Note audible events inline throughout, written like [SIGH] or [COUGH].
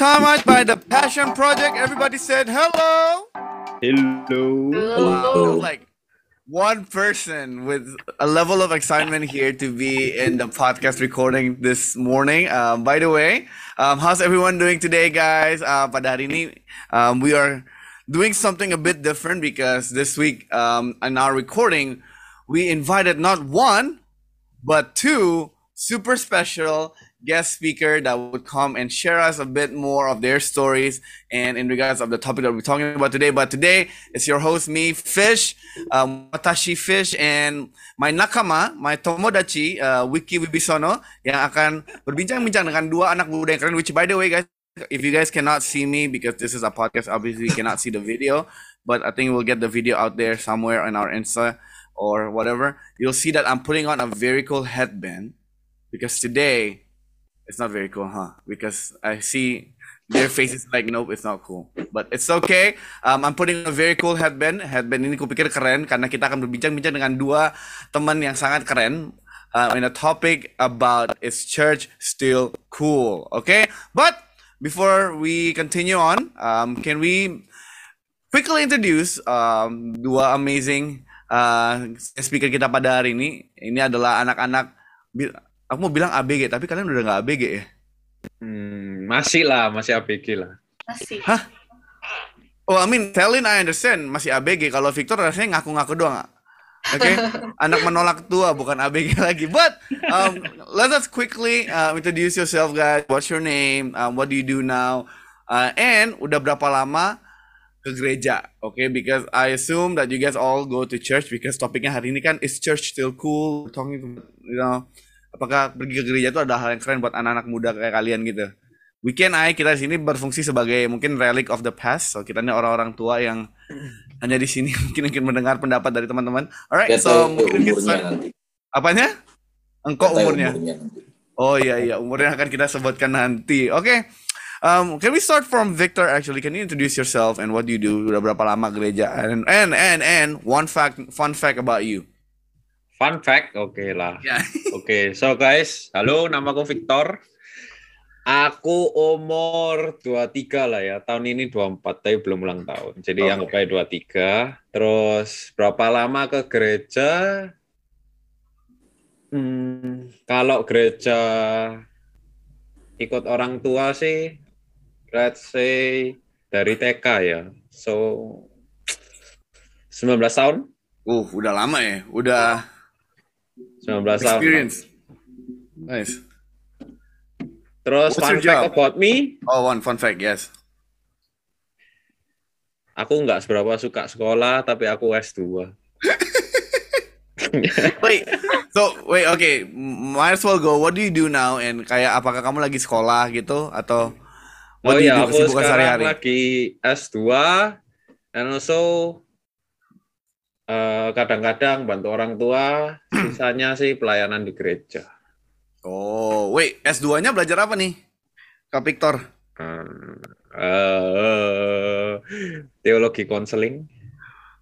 everybody, welcome Time Out by the Passion Project. Everybody said hello. Hello. Wow, like one person with a level of excitement here to be in the podcast recording this morning. Um, by the way, um, how's everyone doing today, guys? Uh, pada hari ini, um, we are doing something a bit different because this week um, in our recording, we invited not one, but two super special guest speaker that would come and share us a bit more of their stories and in regards of the topic that we're talking about today. But today it's your host, me, Fish, um, Watashi Fish, and my nakama, my tomodachi, uh, Wiki Wibisono, yang akan berbincang-bincang dengan dua anak muda yang keren. Which by the way, guys, if you guys cannot see me because this is a podcast, obviously you cannot see the video, but I think we'll get the video out there somewhere on our Insta or whatever. You'll see that I'm putting on a very cool headband because today it's not very cool, huh? Because I see their faces like nope, it's not cool. But it's okay. Um, I'm putting a very cool headband. Headband ini kupikir keren karena kita akan berbincang-bincang dengan dua teman yang sangat keren. Uh, in a topic about is church still cool? Okay, but before we continue on, um, can we quickly introduce um, dua amazing uh, speaker kita pada hari ini? Ini adalah anak-anak aku mau bilang ABG tapi kalian udah nggak ABG ya Hmm, masih lah, masih ABG lah. Masih. hah oh I mean Telin I understand masih ABG kalau Victor rasanya ngaku-ngaku doang Oke, [LAUGHS] anak menolak tua bukan ABG [LAUGHS] lagi. But um, let us quickly uh, introduce yourself, guys. What's your name? Um, what do you do now? Uh, and udah berapa lama ke gereja? Oke, because I assume that you guys all go to church because topiknya hari ini kan is church still cool? We're Talking, you know, apakah pergi ke gereja itu ada hal yang keren buat anak-anak muda kayak kalian gitu? Weekend I kita di sini berfungsi sebagai mungkin relic of the past. So kita ini orang-orang tua yang [CLEARS THROAT] hanya di sini [LAUGHS] mungkin mungkin mendengar pendapat dari teman-teman. Alright, so mungkin kita umurnya start- nanti. apanya? Engkau umurnya. nanti. Oh iya iya, umurnya akan kita sebutkan nanti. Oke. Um, can we start from Victor actually? Can you introduce yourself and what do you do? Udah berapa lama gereja? And and and and one fact fun fact about you. Fun fact, oke lah. Ya. [LAUGHS] Oke, so guys, halo, namaku Victor. Aku umur 23 lah ya. Tahun ini 24, tapi belum ulang tahun. Jadi Oke. anggap aja 23. Terus berapa lama ke gereja? Hmm, kalau gereja ikut orang tua sih, let's say dari TK ya. So [TSK] 19 tahun? Uh, udah lama ya. Udah 19 tahun. experience. Nice. Terus What's fun fact job? about me, Oh, one fun fact, yes. aku nggak seberapa suka sekolah, tapi aku S2. [LAUGHS] Wait, so wait, okay, might as well go. What do you do now? And kayak apakah kamu lagi sekolah gitu atau Oh what do you iya, do aku sekarang sehari-hari? lagi S2, and also kadang-kadang bantu orang tua, [CLEARS THROAT] sisanya sih pelayanan di gereja. Oh, wait, S2-nya belajar apa nih? Kak Victor. Hmm, eh, teologi konseling.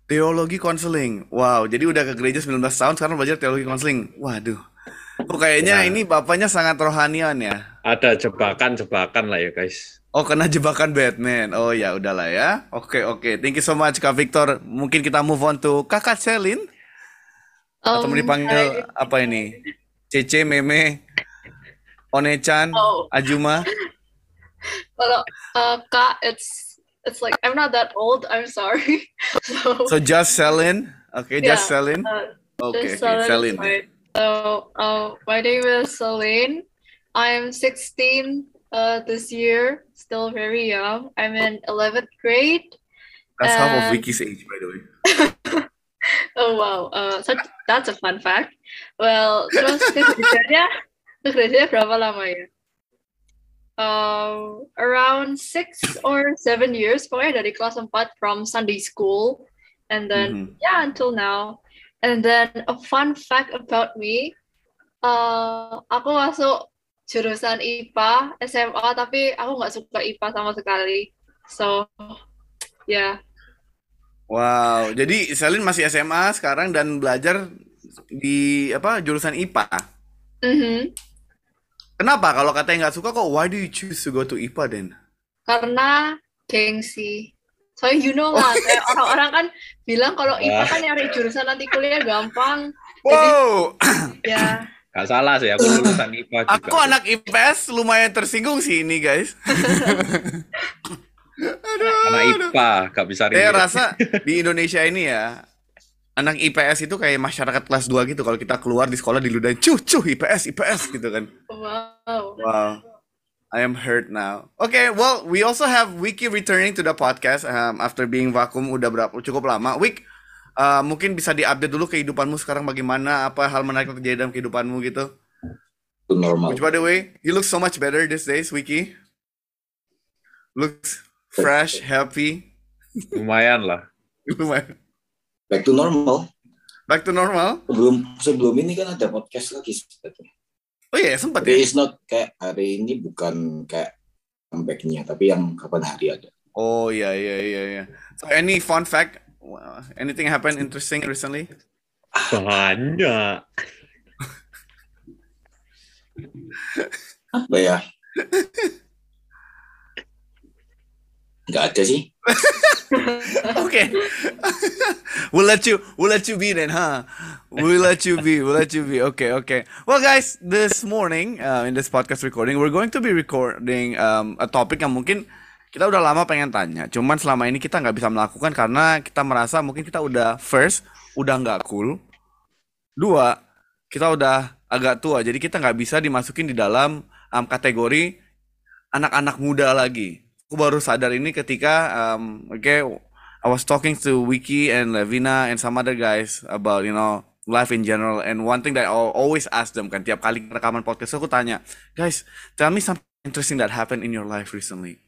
Teologi konseling. Wow, jadi udah ke gereja 19 tahun sekarang belajar teologi konseling. Waduh. Kok kayaknya Ya. ini bapaknya sangat rohanian ya. Ada jebakan-jebakan lah ya guys. Oh, kena jebakan Batman. Oh ya, udahlah ya. Oke, oke. Thank you so much Kak Victor. Mungkin kita move on to Kakak Selin atau mau Um, dipanggil apa ini? Cece, Meme, One-chan, Oh, Ajuma. kalau uh, Kak, it's it's like I'm not that old. I'm sorry. [LAUGHS] so, So just Selin. Oke, just Yeah, Selin. uh, Oke, just oke, Celine is Selin. So, uh, my name is Celine. I'm 16 uh, this year, still very young. I'm in 11th grade. That's half of Wiki's age, by the way. [LAUGHS] Oh wow, uh, such, that's a fun fact. Well, terus ke gerejanya, ke gerejanya berapa lama ya? Um, around six or seven years, pokoknya dari kelas 4 from Sunday school, and then Mhm. yeah until now. And then a fun fact about me, uh, aku masuk jurusan IPA SMA, tapi aku nggak suka IPA sama sekali. So, yeah. Wow, jadi Selin masih SMA sekarang dan belajar di apa jurusan IPA. Mhm. Kenapa? Kalau katanya nggak suka kok, why do you choose to go to IPA then? Karena gengsi. Soalnya you know lah, kayak orang-orang kan bilang kalau IPA kan nyari jurusan nanti kuliah gampang. Wow, Ya, [CLEARS THROAT] Gak salah sih, aku lulusan IPA juga. aku anak IPS lumayan tersinggung sih ini guys. [LAUGHS] anak IPA, gak bisa Saya rasa di Indonesia ini ya, anak IPS itu kayak masyarakat kelas 2 gitu. Kalau kita keluar di sekolah diludahin, cuh, cuh, IPS, IPS gitu kan. wow. Wow. I am hurt now. Okay, well, we also have Wiki returning to the podcast um, after being vacuum udah berapa cukup lama. Wik, uh, mungkin bisa diupdate dulu kehidupanmu sekarang bagaimana, apa hal menarik yang terjadi dalam kehidupanmu gitu. Itu normal. Which by the way, you look so much better these days, Wiki. Looks fresh, happy. Lumayan lah. [LAUGHS] Lumayan. Back to normal. Back to normal. Sebelum sebelum ini kan ada podcast lagi sebetulnya. Oh iya, sempat Tapi ya. it's not kayak hari ini bukan kayak comeback-nya, tapi yang kapan hari ada. Oh iya iya iya iya. So any fun fact? Wow, Anything happen interesting recently? Banyak. Apa ya? Nggak ada sih. [LAUGHS] okay. [LAUGHS] we'll let you we'll let you be then, huh? We'll let you be. We'll let you be. Okay, okay. Well, guys, this morning uh, in this podcast recording, we're going to be recording um, a topic yang mungkin kita udah lama pengen tanya. Cuman selama ini kita nggak bisa melakukan karena kita merasa mungkin kita udah first udah nggak cool. Dua, kita udah agak tua, jadi kita nggak bisa dimasukin di dalam um, kategori anak-anak muda lagi. Aku baru sadar ini ketika, um, okay, I was talking to Wiki and Levina and some other guys about you know life in general. And one thing that I always ask them kan tiap kali rekaman podcast aku tanya, guys, tell me something interesting that happened in your life recently.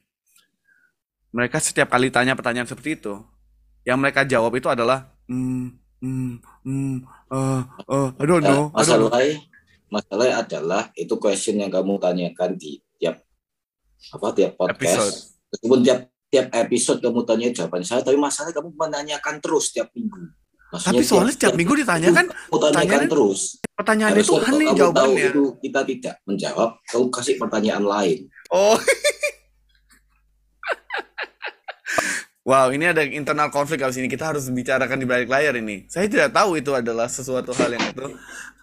Mereka setiap kali tanya pertanyaan seperti itu, yang mereka jawab itu adalah, hmm, hmm, hmm, uh, uh, I don't know, I don't know. masalahnya, masalahnya adalah itu question yang kamu tanyakan di tiap apa tiap podcast. Episode. Meskipun tiap tiap episode kamu tanya jawaban saya, tapi masalahnya kamu menanyakan terus tiap minggu. Tapi soalnya setiap minggu ditanyakan pertanyaan- terus. pertanyaan itu kalau kamu tahu jawabannya. itu kita tidak menjawab, kamu kasih pertanyaan lain. Oh. [LAUGHS] Wow, ini ada internal konflik abis ini. Kita harus bicarakan di balik layar ini. Saya tidak tahu itu adalah sesuatu hal yang itu.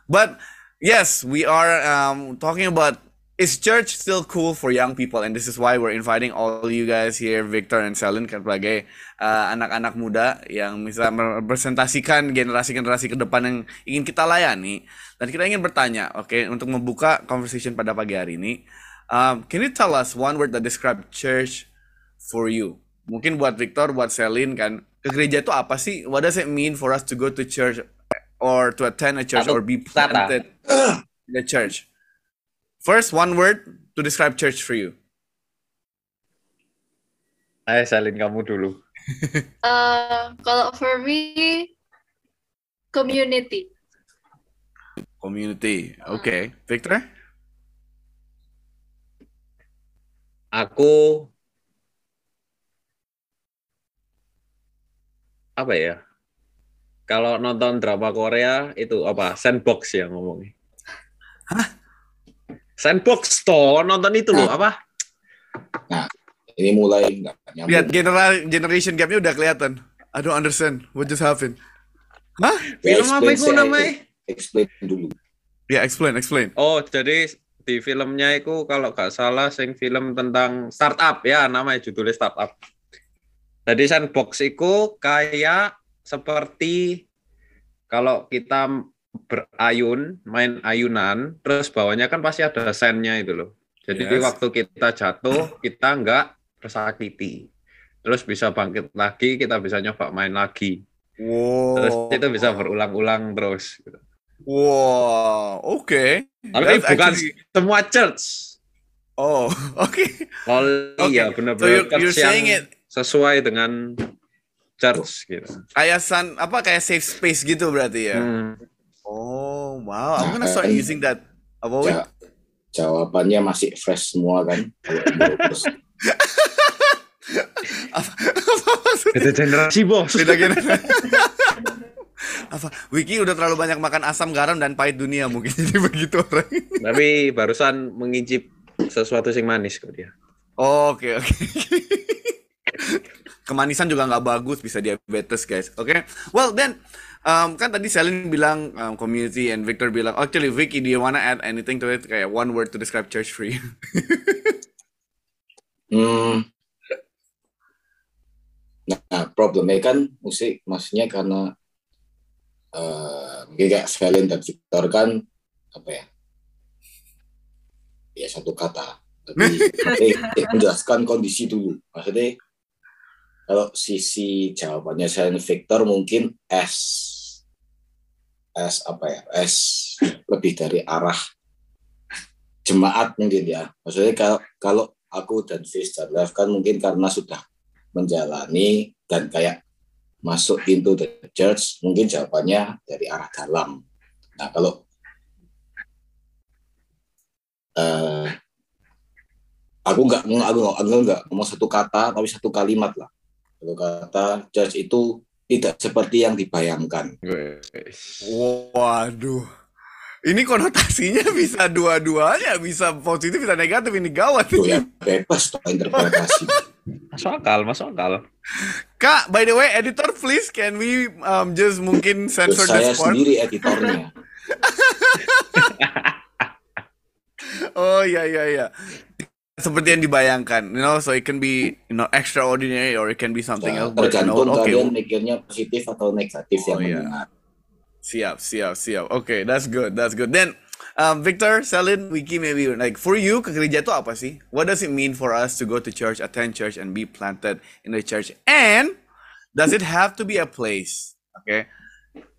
But yes, we are um, talking about is church still cool for young people, and this is why we're inviting all you guys here, Victor and Selin, sebagai uh, anak-anak muda yang bisa merepresentasikan generasi-generasi ke depan yang ingin kita layani. Dan kita ingin bertanya, oke, untuk membuka conversation pada pagi hari ini, um, can you tell us one word that describe church for you? Mungkin buat Victor, buat Selin kan, ke gereja itu apa sih? What does it mean for us to go to church or to attend a church or Atau be kata. planted in the church? First, one word to describe church for you. Ayo salin kamu dulu. Uh, [LAUGHS] kalau for me, community. Community. Okay. Victor? Aku apa ya? Kalau nonton drama Korea itu apa? Sandbox ya ngomongnya. Hah? Sandbox toh nonton itu loh apa? Ini mulai nggak nyambung. Lihat genera- generation gapnya udah kelihatan. I don't understand what just happened. Hah? Ya, Film apa explain itu namanya? Explain dulu. Ya, explain, explain. Oh, jadi di filmnya itu kalau nggak salah sing film tentang startup ya namanya judulnya startup. Jadi sandbox itu kayak seperti kalau kita berayun, main ayunan, terus bawahnya kan pasti ada sandnya itu loh. Jadi Yes. waktu kita jatuh, kita nggak tersakiti. Terus bisa bangkit lagi, kita bisa nyoba main lagi. Wow. Terus itu bisa berulang-ulang terus. gitu. Wow. Okay. Tapi That's bukan actually- semua church. Oh, [LAUGHS] okay. Oh Oke. iya So benar-benar you're, you're saying it sesuai dengan church gitu. kayak san apa kayak safe space gitu berarti ya? Hmm. Oh, wow. I'm gonna start using that. Apa? Ja- jawabannya masih fresh semua kan. [LAUGHS] Apa, apa maksudnya? Beda generasi bos. Beda gini. [LAUGHS] Apa? Wiki udah terlalu banyak makan asam garam dan pahit dunia mungkin [LAUGHS] jadi begitu orang. Tapi barusan mengincip sesuatu yang manis kok dia. Oke oke. Kemanisan juga nggak bagus bisa diabetes guys. Oke. Well then um, kan tadi Selin bilang um, community and Victor bilang actually Vicky do you wanna add anything to it kayak one word to describe church you? [LAUGHS] Hmm. Nah, problemnya kan musik, maksudnya karena eh mungkin kayak Felin dan Victor kan apa ya? Ya satu kata. Tapi tapi [LAUGHS] menjelaskan kondisi dulu. Maksudnya kalau sisi jawabannya Felin Victor mungkin S S apa ya? S lebih dari arah jemaat mungkin ya. Maksudnya kalau kalau aku dan dan Lev kan mungkin karena sudah menjalani dan kayak masuk into the church mungkin jawabannya dari arah dalam. Nah kalau eh aku nggak aku nggak aku nggak ngomong satu kata tapi satu kalimat lah. Satu kata church itu tidak seperti yang dibayangkan. Waduh. Ini konotasinya bisa dua-duanya, bisa positif, bisa negatif. Ini gawat. Tuh ya bebas tuh interpretasi. Masuk akal, masuk akal. Kak, by the way, editor please can we um, just mungkin censor saya this part? sendiri editornya. [LAUGHS] Oh iya iya iya. Seperti yang dibayangkan, you know, so it can be you know extraordinary or it can be something Nah, else. But, you know, tergantung okay, kalian mikirnya positif atau negatif Oh, yang iya. mendengar. siap siap siap. Okay, that's good, that's good. Then, um, Victor, Selin, Wiki, maybe like for you ke gereja itu apa sih? What does it mean for us to go to church, attend church, and be planted in the church? And does it have to be a place? Okay.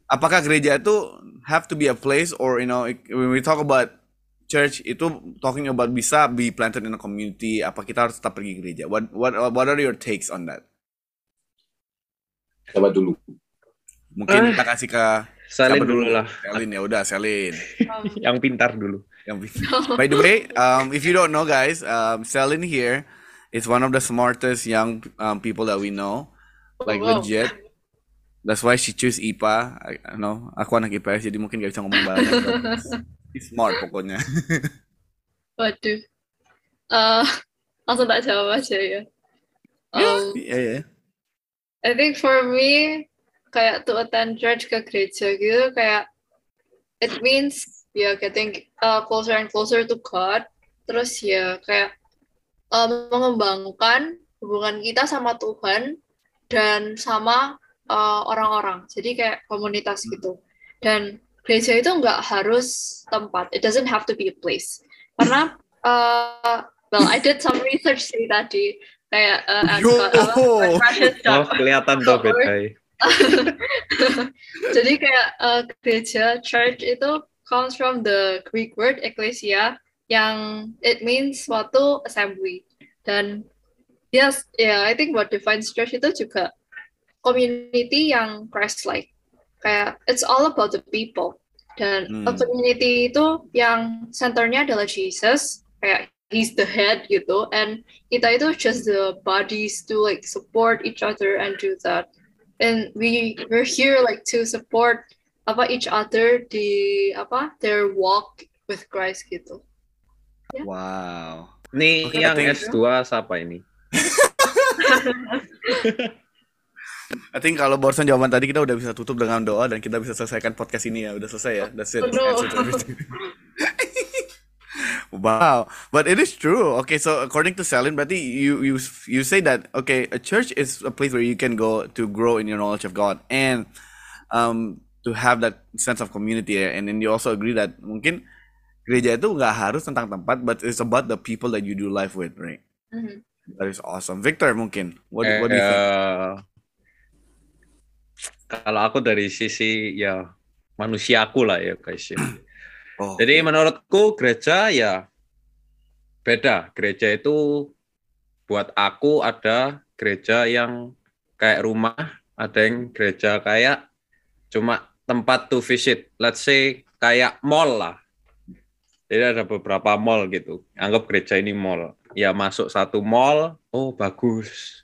Apakah gereja itu have to be a place or you know when we talk about church itu talking about bisa be planted in a community apa kita harus tetap pergi gereja. What what what are your takes on that? Coba dulu. mungkin Ah. kita kasih ke Salin siapa dulu lah, Selin ya udah Selin. [LAUGHS] Yang pintar dulu. yang by the way um, if you don't know guys um, Selin here is one of the smartest young um, people that we know. Like Wow. legit. That's why she choose IPA. I, I know. Aku anak IPS jadi mungkin gak bisa ngomong banyak [LAUGHS] smart pokoknya [LAUGHS] Waduh. Eh, langsung tak jawab aja ya. Um, Iya ya. I think for me kayak to attend church ke gereja gitu kayak it means ya getting uh, closer and closer to God terus ya kayak uh, mengembangkan hubungan kita sama Tuhan dan sama uh, orang-orang jadi kayak komunitas gitu dan gereja itu nggak harus tempat it doesn't have to be a place karena uh, well I did some research sih tadi kayak uh, Yo. precious Oh, stuff. kelihatan tuh beda. [LAUGHS] Jadi kayak uh, gereja church itu comes from the Greek word ecclesia yang it means suatu assembly dan yes yeah I think what defines church itu juga community yang Christ-like kayak it's all about the people dan a Hmm. community itu yang centernya adalah Jesus kayak he's the head gitu and kita itu just the bodies to like support each other and do that and we we're here like to support apa each other di apa their walk with Christ gitu. Wow. Nih Oke, yang thank S2 siapa ini? [LAUGHS] [LAUGHS] I think kalau barusan jawaban tadi kita udah bisa tutup dengan doa dan kita bisa selesaikan podcast ini ya. Udah selesai ya. That's it. To everything. [LAUGHS] wow. But it is true. Okay, so according to Selin, berarti you you you say that okay, a church is a place where you can go to grow in your knowledge of God and um to have that sense of community ya. and then you also agree that mungkin gereja itu nggak harus tentang tempat but it's about the people that you do life with, right? Mhm. That is awesome. Victor mungkin. What what do you think? Eh, kalau aku dari sisi ya manusiaku lah ya guys ya. [CLEARS THROAT] Oh. Jadi menurutku gereja ya beda. Gereja itu buat aku ada gereja yang kayak rumah, ada yang gereja kayak cuma tempat to visit. Let's say kayak mall lah. Jadi ada beberapa mall gitu. Anggap gereja ini mall. Ya masuk satu mall, oh bagus.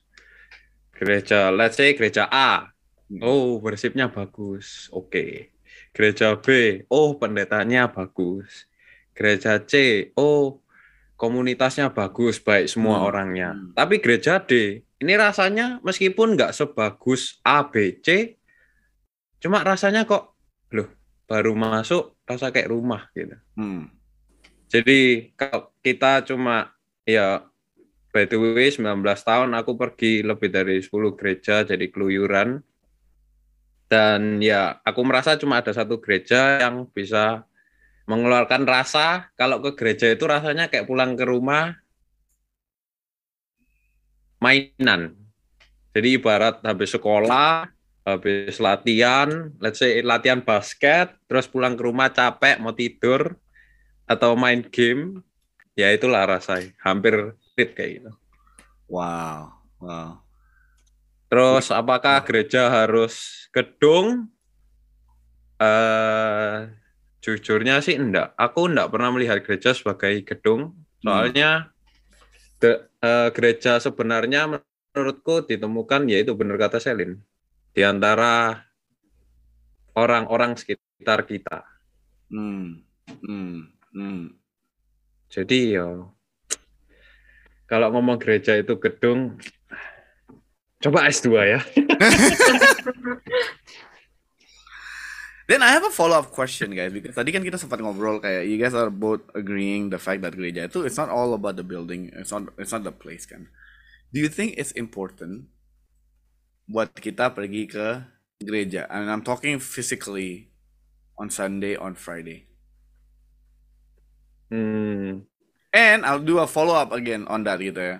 Gereja, let's say gereja A. Oh, bersipnya bagus. Oke. Gereja B, oh pendetanya bagus. Gereja C, oh komunitasnya bagus, baik semua Hmm. orangnya. Hmm. Tapi gereja D, ini rasanya meskipun nggak sebagus A, B, C, cuma rasanya kok, loh, baru masuk rasa kayak rumah gitu. Hmm. Jadi kalau kita cuma ya by the way 19 tahun aku pergi lebih dari 10 gereja jadi keluyuran dan ya aku merasa cuma ada satu gereja yang bisa mengeluarkan rasa kalau ke gereja itu rasanya kayak pulang ke rumah mainan. Jadi ibarat habis sekolah, habis latihan, let's say latihan basket, terus pulang ke rumah capek mau tidur atau main game, ya itulah rasanya. Hampir fit kayak gitu. Wow. Wow. Terus apakah gereja harus gedung? Eh jujurnya sih enggak. Aku enggak pernah melihat gereja sebagai gedung. Soalnya de- eh, gereja sebenarnya menurutku ditemukan yaitu benar kata Selin di antara orang-orang sekitar kita. Hmm. Hmm. Hmm. Jadi ya kalau ngomong gereja itu gedung coba S2 ya. [LAUGHS] Then I have a follow-up question, guys, because tadi kan kita sempat ngobrol kayak you guys are both agreeing the fact that gereja itu it's not all about the building, it's not it's not the place kan. Do you think it's important buat kita pergi ke gereja? And I'm talking physically on Sunday, on Friday. Hmm, And I'll do a follow-up again on that gitu ya.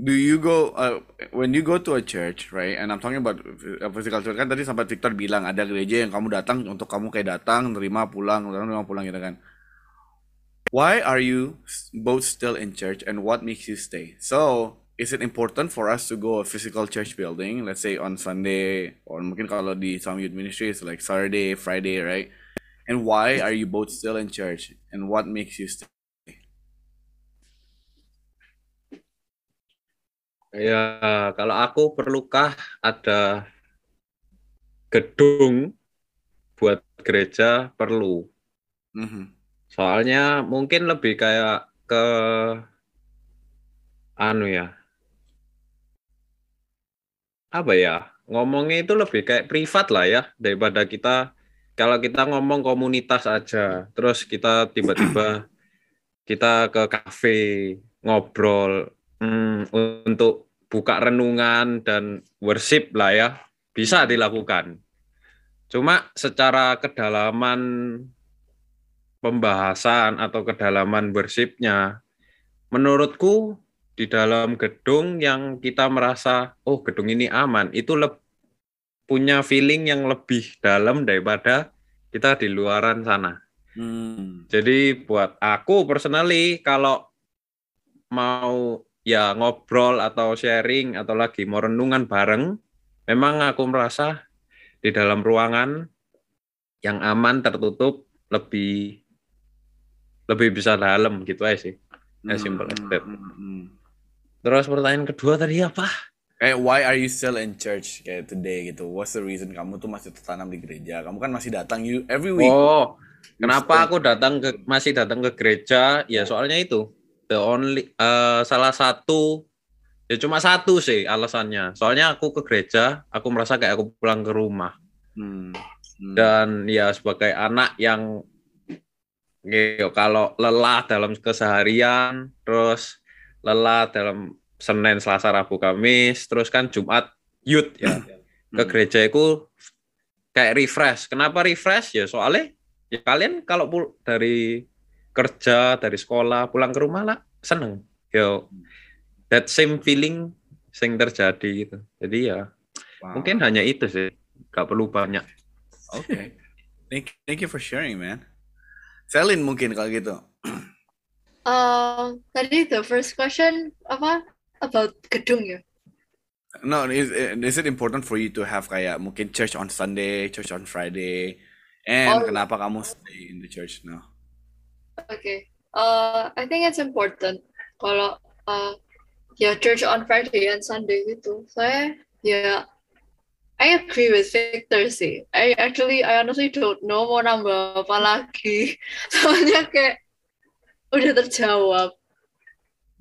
Do you go uh, when you go to a church, right? And I'm talking about physical church kan tadi sempat Victor bilang ada gereja yang kamu datang untuk kamu kayak datang, terima pulang, terima pulang gitu kan. Why are you both still in church and what makes you stay? So, is it important for us to go a physical church building, let's say on Sunday or mungkin kalau di some youth ministry it's like Saturday, Friday, right? And why are you both still in church and what makes you stay? Ya kalau aku perlukah ada gedung buat gereja perlu. Mhm. Soalnya mungkin lebih kayak ke anu ya. Apa ya? Ngomongnya itu lebih kayak privat lah ya daripada kita kalau kita ngomong komunitas aja, terus kita tiba-tiba kita ke kafe ngobrol hmm, untuk buka renungan dan worship lah ya bisa dilakukan. Cuma secara kedalaman pembahasan atau kedalaman worshipnya, menurutku di dalam gedung yang kita merasa oh gedung ini aman itu punya feeling yang lebih dalam daripada kita di luaran sana. Hmm. Jadi buat aku personally kalau mau ya ngobrol atau sharing atau lagi mau renungan bareng, memang aku merasa di dalam ruangan yang aman tertutup lebih lebih bisa dalam gitu aja sih. As simple as that. Hmm, hmm, hmm. Terus pertanyaan kedua tadi apa? Kayak why are you still in church kayak today gitu? What's the reason kamu tuh masih tertanam di gereja? Kamu kan masih datang you every week. Oh, You kenapa aku datang ke masih datang ke gereja? Ya soalnya itu the only eh, salah satu ya cuma satu sih alasannya. Soalnya aku ke gereja, aku merasa kayak aku pulang ke rumah Hmm. Hmm. dan ya sebagai anak yang ya, kalau lelah dalam keseharian, terus lelah dalam Senin, Selasa, Rabu, Kamis, terus kan Jumat youth ya ke Hmm. gereja itu kayak refresh. Kenapa refresh? Ya soalnya ya kalian kalau dari kerja, dari sekolah, pulang ke rumah lah seneng. Yo, that same feeling sing terjadi gitu. Jadi ya Wow. mungkin hanya itu sih. Gak perlu banyak. Okay. Thank thank you for sharing, man. Selin mungkin kalau gitu. Um, tadi the first question apa about gedung ya? No, is is it important for you to have kayak mungkin church on Sunday, church on Friday, and Oh. kenapa kamu stay in the church now? Okay. Uh, I think it's important kalau uh, ya church on Friday and Sunday gitu. Saya ya I agree with Victor sih. I actually I honestly don't know mau nambah apa lagi. [LAUGHS] Soalnya kayak udah terjawab.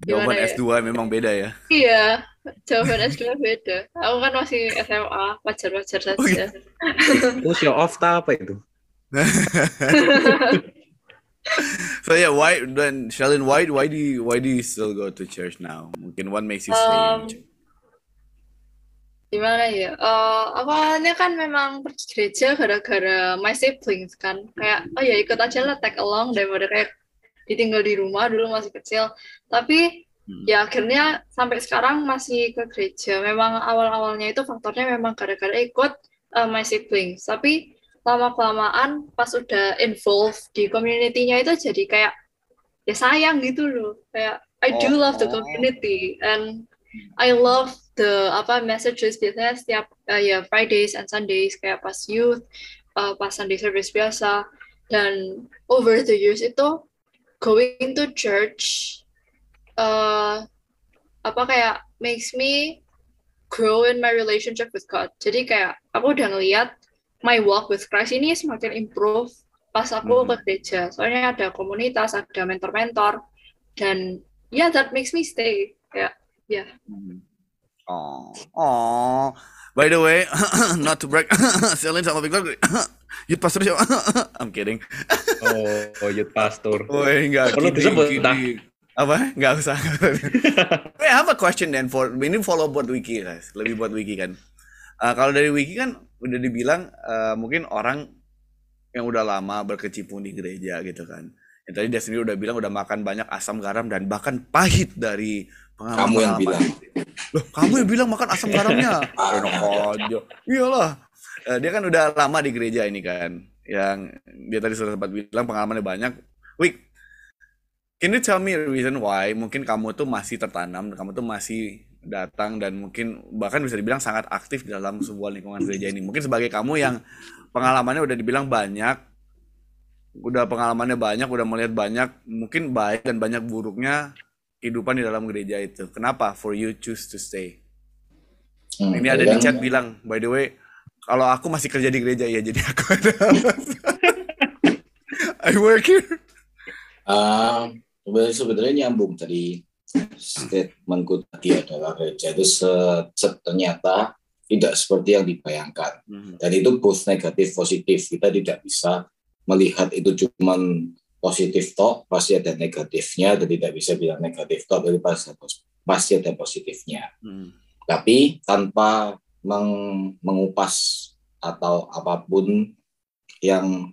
Jawaban Gimana ya? S2 memang beda ya. Iya, jawaban S2 beda. Aku kan masih SMA, wajar-wajar Oh, saja. Itu show off apa itu? [LAUGHS] [LAUGHS] So yeah, why then Shalin, why why do you why do you still go to church now? Mungkin what makes you stay in Um, church? Gimana ya? Eh, awalnya kan memang pergi gereja gara-gara my siblings kan. Kayak, oh ya ikut aja lah tag along daripada kayak ditinggal di rumah dulu masih kecil. Tapi Hmm. ya akhirnya sampai sekarang masih ke gereja. Memang awal-awalnya itu faktornya memang gara-gara ikut uh, my siblings. Tapi lama-kelamaan pas udah involved di community-nya itu jadi kayak ya sayang gitu loh. Kayak I do love the Oh. community and I love the apa messages biasanya setiap uh, ya Fridays and Sundays kayak pas youth, uh, pas Sunday service biasa dan over the years itu going to church uh, apa kayak makes me grow in my relationship with God. Jadi kayak aku udah ngeliat my walk with Christ ini semakin improve pas aku Mhm. ke gereja. Soalnya ada komunitas, ada mentor-mentor dan yeah that makes me stay. Kayak Hmm. Oh, oh. By the way, [COUGHS] not to brag, [COUGHS] Shalin sama Victor, [COUGHS] youth pastor siapa? I'm kidding. Oh, oh youth pastor. [LAUGHS] Woi, enggak Perlu disebut. Apa? Enggak usah. [LAUGHS] Wait, I have a question then for ini follow buat Wiki guys, lebih buat Wiki kan. Uh, kalau dari Wiki kan udah dibilang uh, mungkin orang yang udah lama berkecimpung di gereja gitu kan. Yang tadi dia sendiri udah bilang udah makan banyak asam garam dan bahkan pahit dari pengalaman. Kamu yang bilang. Loh, kamu yang bilang makan asam garamnya. [LAUGHS] Enak aja. Iyalah. Eh, dia kan udah lama di gereja ini kan. Yang dia tadi sudah sempat bilang pengalamannya banyak. Wik, can you tell me reason why mungkin kamu tuh masih tertanam, kamu tuh masih datang dan mungkin bahkan bisa dibilang sangat aktif di dalam sebuah lingkungan gereja ini. Mungkin sebagai kamu yang pengalamannya udah dibilang banyak, udah pengalamannya banyak, udah melihat banyak, mungkin baik dan banyak buruknya kehidupan di dalam gereja itu. Kenapa for you choose to stay? Hmm, Ini ada ya di kan? chat bilang, by the way, kalau aku masih kerja di gereja ya, jadi aku ada. [LAUGHS] I work here. Sebenarnya sebenarnya nyambung tadi statementku tadi adalah gereja itu se- se- ternyata tidak seperti yang dibayangkan dan itu both negatif positif kita tidak bisa melihat itu cuman positif toh pasti ada negatifnya dan tidak bisa bilang negatif toh tapi pasti pasti ada positifnya Hmm. tapi tanpa meng- mengupas atau apa pun yang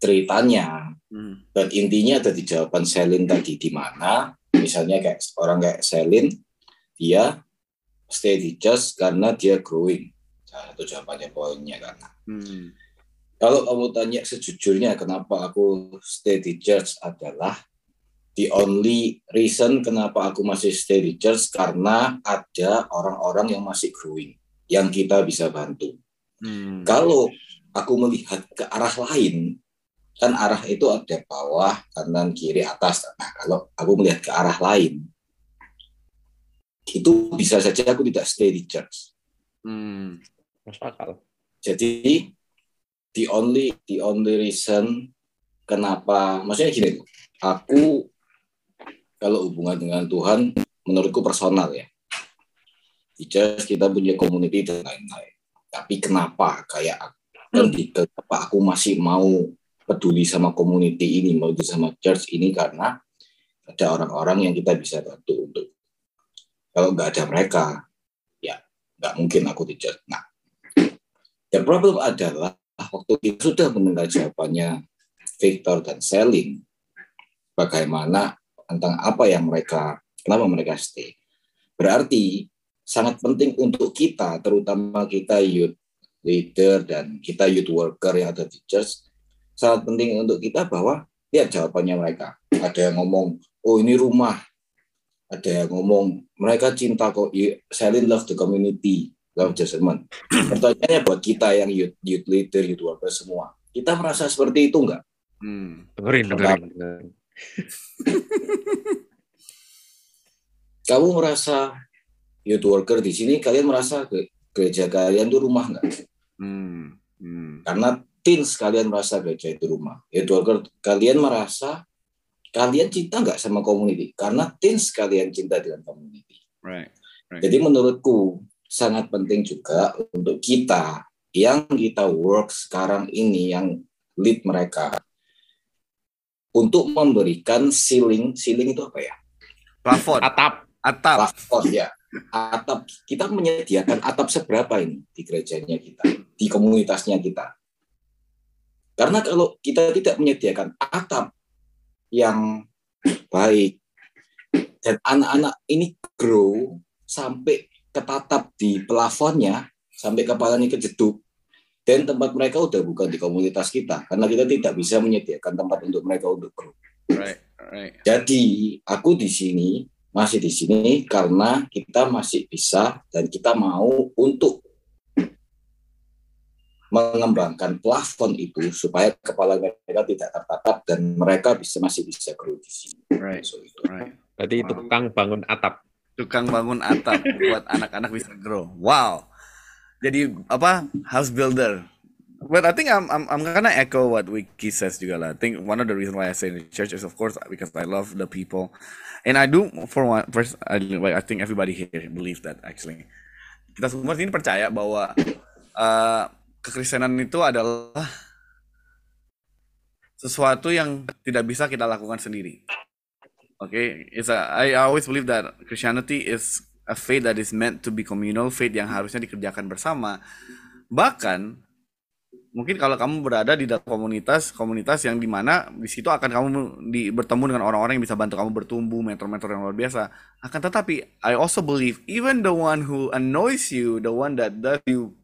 ceritanya Hmm. dan intinya ada di jawaban Selin tadi di mana misalnya kayak orang kayak Selin dia stay di church karena dia growing salah satu jawabannya poinnya karena Hmm. kalau kamu tanya sejujurnya kenapa aku stay di church adalah the only reason kenapa aku masih stay di church karena ada orang-orang yang masih growing yang kita bisa bantu Hmm. kalau aku melihat ke arah lain kan arah itu ada bawah kanan kiri atas nah kalau aku melihat ke arah lain itu bisa saja aku tidak stay di church Hmm. Akal. jadi the only the only reason kenapa maksudnya gini aku kalau hubungan dengan Tuhan menurutku personal ya di church kita punya community dan lain-lain tapi kenapa kayak dan di- kenapa aku masih mau peduli sama community ini mau sama church ini karena ada orang-orang yang kita bisa bantu untuk kalau nggak ada mereka ya nggak mungkin aku di church. Nah the problem adalah waktu kita sudah mendengar jawabannya Victor dan Selin bagaimana tentang apa yang mereka kenapa mereka stay. Berarti sangat penting untuk kita terutama kita youth leader dan kita youth worker yang ada di church sangat penting untuk kita bahwa lihat jawabannya mereka ada yang ngomong oh ini rumah ada yang ngomong mereka cinta kok Selin love the community love judgment [CLEARS THROAT] pertanyaannya buat kita yang youth, youth leader youth worker semua kita merasa seperti itu enggak Hmm. Dengerin, dengerin. dengerin. [LAUGHS] kamu merasa youth worker di sini kalian merasa ke- gereja kalian itu rumah nggak? Hmm. Hmm. Karena teens kalian merasa gereja itu rumah. Itu kalian merasa kalian cinta nggak sama community? Karena teens kalian cinta dengan community. Right. right. Jadi menurutku sangat penting juga untuk kita yang kita work sekarang ini yang lead mereka untuk memberikan ceiling ceiling itu apa ya Plafon. Atap. Atap. plafon ya atap kita menyediakan atap seberapa ini di gerejanya kita di komunitasnya kita karena kalau kita tidak menyediakan atap yang baik dan anak-anak ini grow sampai ketatap di plafonnya sampai kepalanya kejeduk dan tempat mereka udah bukan di komunitas kita karena kita tidak bisa menyediakan tempat untuk mereka untuk grow. Right. Right. Jadi aku di sini masih di sini karena kita masih bisa dan kita mau untuk mengembangkan plafon itu supaya kepala mereka tidak tertatap dan mereka bisa masih bisa grow di sini. Right. So, itu. Right. Berarti itu tukang bangun atap. Tukang bangun atap buat anak-anak bisa grow. Wow. Jadi apa? House builder. But I think I'm I'm I'm gonna echo what Wiki says juga lah. I think one of the reasons why I say in the church is of course because I love the people, and I do for one first I, I think everybody here believes that actually. Kita semua sini percaya bahwa uh, kekristenan itu adalah sesuatu yang tidak bisa kita lakukan sendiri. Okay, I always believe that Christianity is a faith that is meant to be communal, faith yang harusnya dikerjakan bersama. Bahkan mungkin kalau kamu berada di dalam komunitas komunitas yang di mana di situ akan kamu di, bertemu dengan orang-orang yang bisa bantu kamu bertumbuh mentor-mentor yang luar biasa akan tetapi I also believe even the one who annoys you the one that does you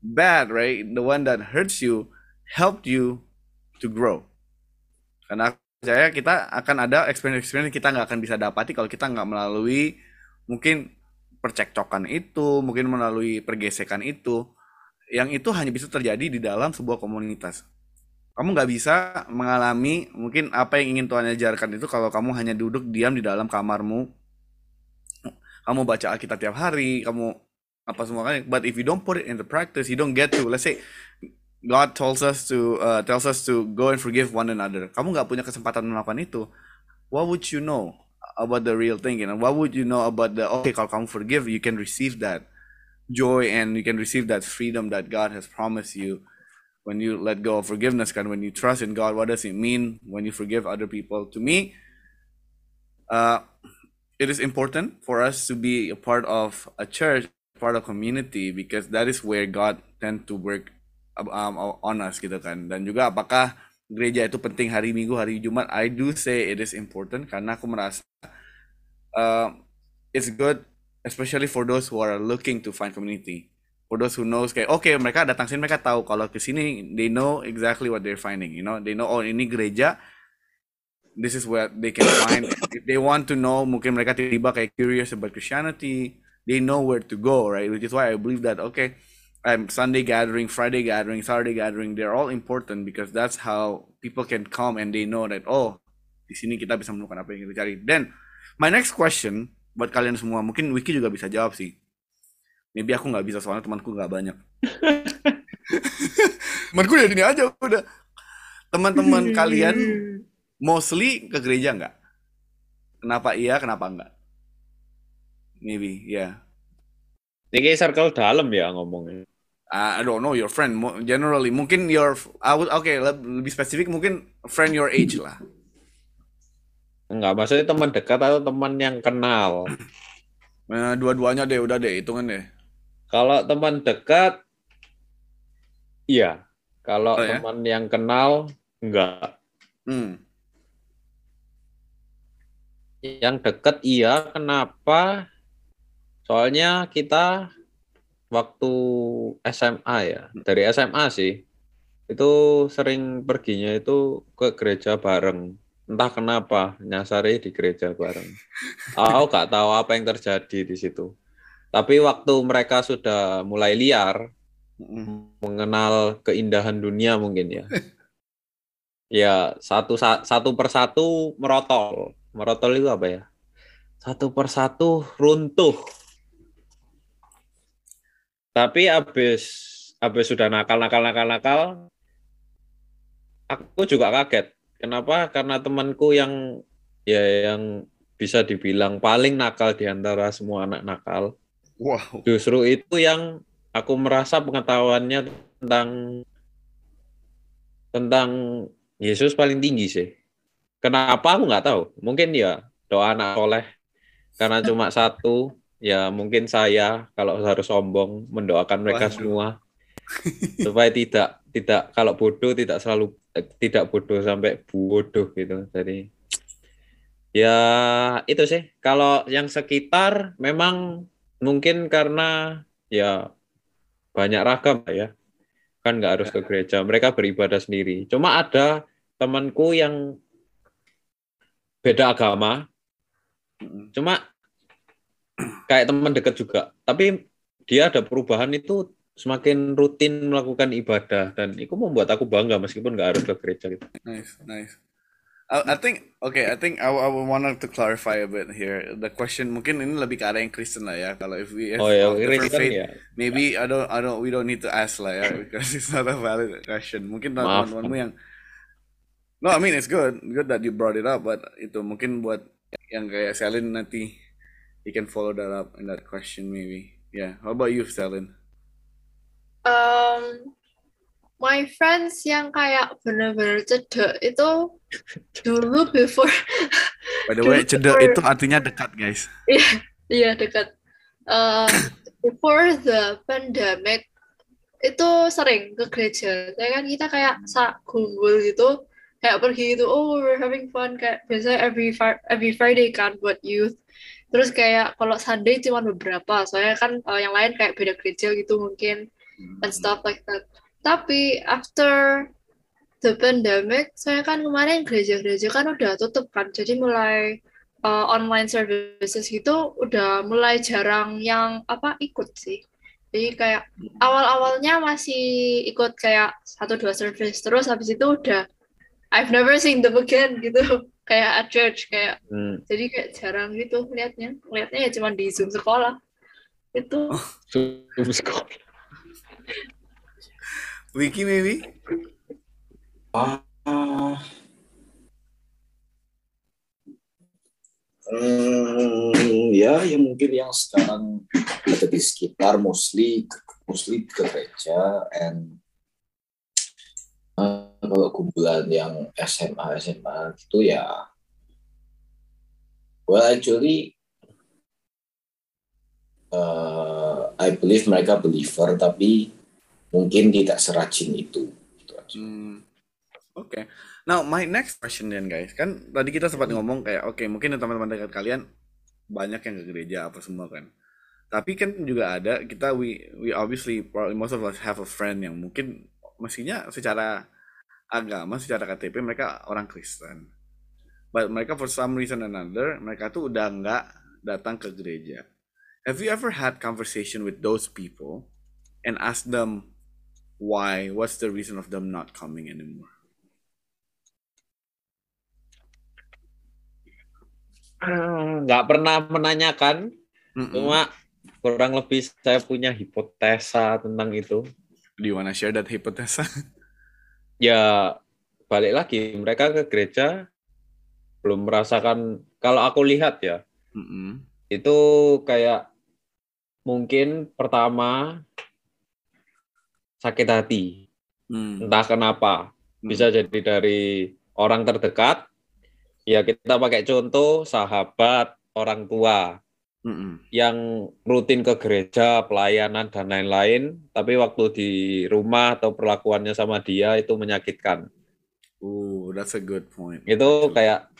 bad right the one that hurts you helped you to grow karena saya kita akan ada experience-experience kita nggak akan bisa dapati kalau kita nggak melalui mungkin percekcokan itu mungkin melalui pergesekan itu yang itu hanya bisa terjadi di dalam sebuah komunitas. Kamu nggak bisa mengalami mungkin apa yang ingin Tuhan ajarkan itu kalau kamu hanya duduk diam di dalam kamarmu. Kamu baca Alkitab tiap hari, kamu apa semua kan. But if you don't put it into practice, you don't get to. Let's say God tells us to uh, tells us to go and forgive one another. Kamu nggak punya kesempatan melakukan itu. What would you know about the real thing? And what would you know about the okay kalau kamu forgive, you can receive that joy and you can receive that freedom that God has promised you when you let go of forgiveness and when you trust in God what does it mean when you forgive other people to me uh, it is important for us to be a part of a church part of community because that is where God tend to work um, on us gitu kan dan juga apakah gereja itu penting hari Minggu hari Jumat I do say it is important karena aku merasa uh, it's good especially for those who are looking to find community. For those who knows kayak oke okay, mereka datang sini mereka tahu kalau ke sini they know exactly what they're finding, you know. They know oh ini gereja this is what they can find. If they want to know mungkin mereka tiba kayak curious about Christianity, they know where to go, right? Which is why I believe that okay, um, Sunday gathering, Friday gathering, Saturday gathering, they're all important because that's how people can come and they know that oh di sini kita bisa menemukan apa yang kita cari. Then my next question buat kalian semua mungkin Wiki juga bisa jawab sih. Maybe aku nggak bisa soalnya temanku nggak banyak. [LAUGHS] Temanku ya ini aja udah. Teman-teman [LAUGHS] kalian mostly ke gereja nggak? Kenapa iya kenapa enggak maybe ya yeah. ini circle dalam ya ngomongnya Uh, I don't know your friend. Generally, mungkin your, I would, okay, lebih spesifik mungkin friend your age lah. Enggak, maksudnya teman dekat atau teman yang kenal? Nah, [CLEARS THROAT] dua-duanya deh, udah deh, hitungan deh. Kalau teman dekat, iya. Kalau oh, teman ya? yang kenal, enggak. Hmm. Yang dekat iya, kenapa? Soalnya kita waktu SMA ya, dari SMA sih, itu sering perginya itu ke gereja bareng entah kenapa nyasari di gereja bareng. Aku gak tahu apa yang terjadi di situ. Tapi waktu mereka sudah mulai liar, mengenal keindahan dunia mungkin ya. Ya satu satu persatu merotol. Merotol itu apa ya? Satu persatu runtuh. Tapi abis abis sudah nakal nakal nakal nakal aku juga kaget. Kenapa? Karena temanku yang ya yang bisa dibilang paling nakal di antara semua anak nakal. Wow. justru itu yang aku merasa pengetahuannya tentang tentang Yesus paling tinggi sih. Kenapa aku nggak tahu. Mungkin ya doa anak soleh. Karena cuma satu ya mungkin saya kalau harus sombong mendoakan mereka Waduh. semua. Supaya tidak tidak kalau bodoh tidak selalu eh, tidak bodoh sampai bodoh gitu. Jadi ya itu sih. Kalau yang sekitar memang mungkin karena ya banyak ragam ya. Kan nggak harus ke gereja. Mereka beribadah sendiri. Cuma ada temanku yang beda agama. Mm-mm. cuma kayak teman dekat juga tapi dia ada perubahan itu semakin rutin melakukan ibadah dan itu membuat aku bangga meskipun nggak harus ke gereja gitu. Nice, nice. I, I think okay. I think I, I wanted to clarify a bit here. The question mungkin ini lebih ke arah yang Kristen lah ya. Kalau if we if Oh ya, Kristen faith, ya. maybe I don't I don't we don't need to ask lah ya because it's not a valid question. Mungkin Maaf. teman-temanmu yang No, I mean it's good, good that you brought it up, but itu mungkin buat yang kayak Selin nanti you can follow that up in that question maybe. Yeah. How about you, Selin? Um, my friends yang kayak bener-bener cedek itu dulu before [LAUGHS] By the way, cedek before- itu artinya dekat, guys. [LAUGHS] Iya dekat. Uh, before the pandemic itu sering ke gereja. Ya kan kita kayak sa kumpul gitu, kayak pergi gitu. Oh we're having fun kayak biasanya every every Friday kan buat youth. Terus kayak kalau Sunday cuma beberapa, soalnya kan uh, yang lain kayak beda gereja gitu mungkin and stuff like that. Tapi after the pandemic, saya kan kemarin gereja-gereja kan udah tutup kan, jadi mulai uh, online services gitu udah mulai jarang yang apa ikut sih. Jadi kayak awal-awalnya masih ikut kayak satu dua service, terus habis itu udah I've never seen them again gitu, kayak at church kayak Hmm. jadi kayak jarang gitu liatnya, liatnya ya cuma di zoom sekolah itu. Zoom sekolah. Wiki maybe? Ah, hmm, ya, ya mungkin yang sekarang ada di sekitar mostly mostly ke gereja and kalau kumpulan yang SMA SMA gitu ya well actually eh, I believe mereka believer tapi mungkin tidak serajin itu gitu aja. Hmm. Oke. Now, my next question then guys, kan tadi kita sempat ngomong kayak oke, mungkin teman-teman dekat kalian banyak yang ke gereja apa semua kan. Tapi kan juga ada kita we we obviously most of us have a friend yang mungkin mestinya secara agama, secara KTP mereka orang Kristen. But mereka for some reason or another, mereka tuh udah nggak datang ke gereja. Have you ever had conversation with those people and ask them why? What's the reason of them not coming anymore? [CLEARS THROAT] Nggak pernah menanyakan, Mm-mm. cuma kurang lebih saya punya hipotesa tentang itu. Do you wanna share that hypothesis? [LAUGHS] Ya balik lagi mereka ke gereja belum merasakan kalau aku lihat ya Mm-mm. itu kayak mungkin pertama sakit hati Mm. entah kenapa bisa jadi dari orang terdekat ya kita pakai contoh sahabat orang tua Mm-mm. yang rutin ke gereja pelayanan dan lain-lain tapi waktu di rumah atau perlakuannya sama dia itu menyakitkan Ooh, that's a good point. itu kayak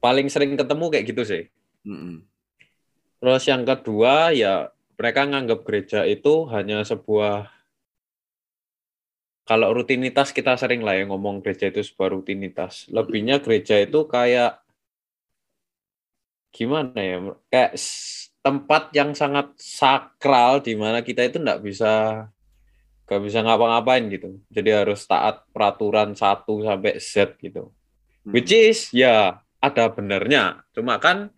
paling sering ketemu kayak gitu sih Mm-mm. Terus yang kedua ya mereka nganggap gereja itu hanya sebuah kalau rutinitas kita sering lah ya ngomong gereja itu sebuah rutinitas. Lebihnya gereja itu kayak gimana ya? Kayak tempat yang sangat sakral di mana kita itu nggak bisa nggak bisa ngapa-ngapain gitu. Jadi harus taat peraturan 1 sampai Z gitu. Which is ya ada benernya. Cuma kan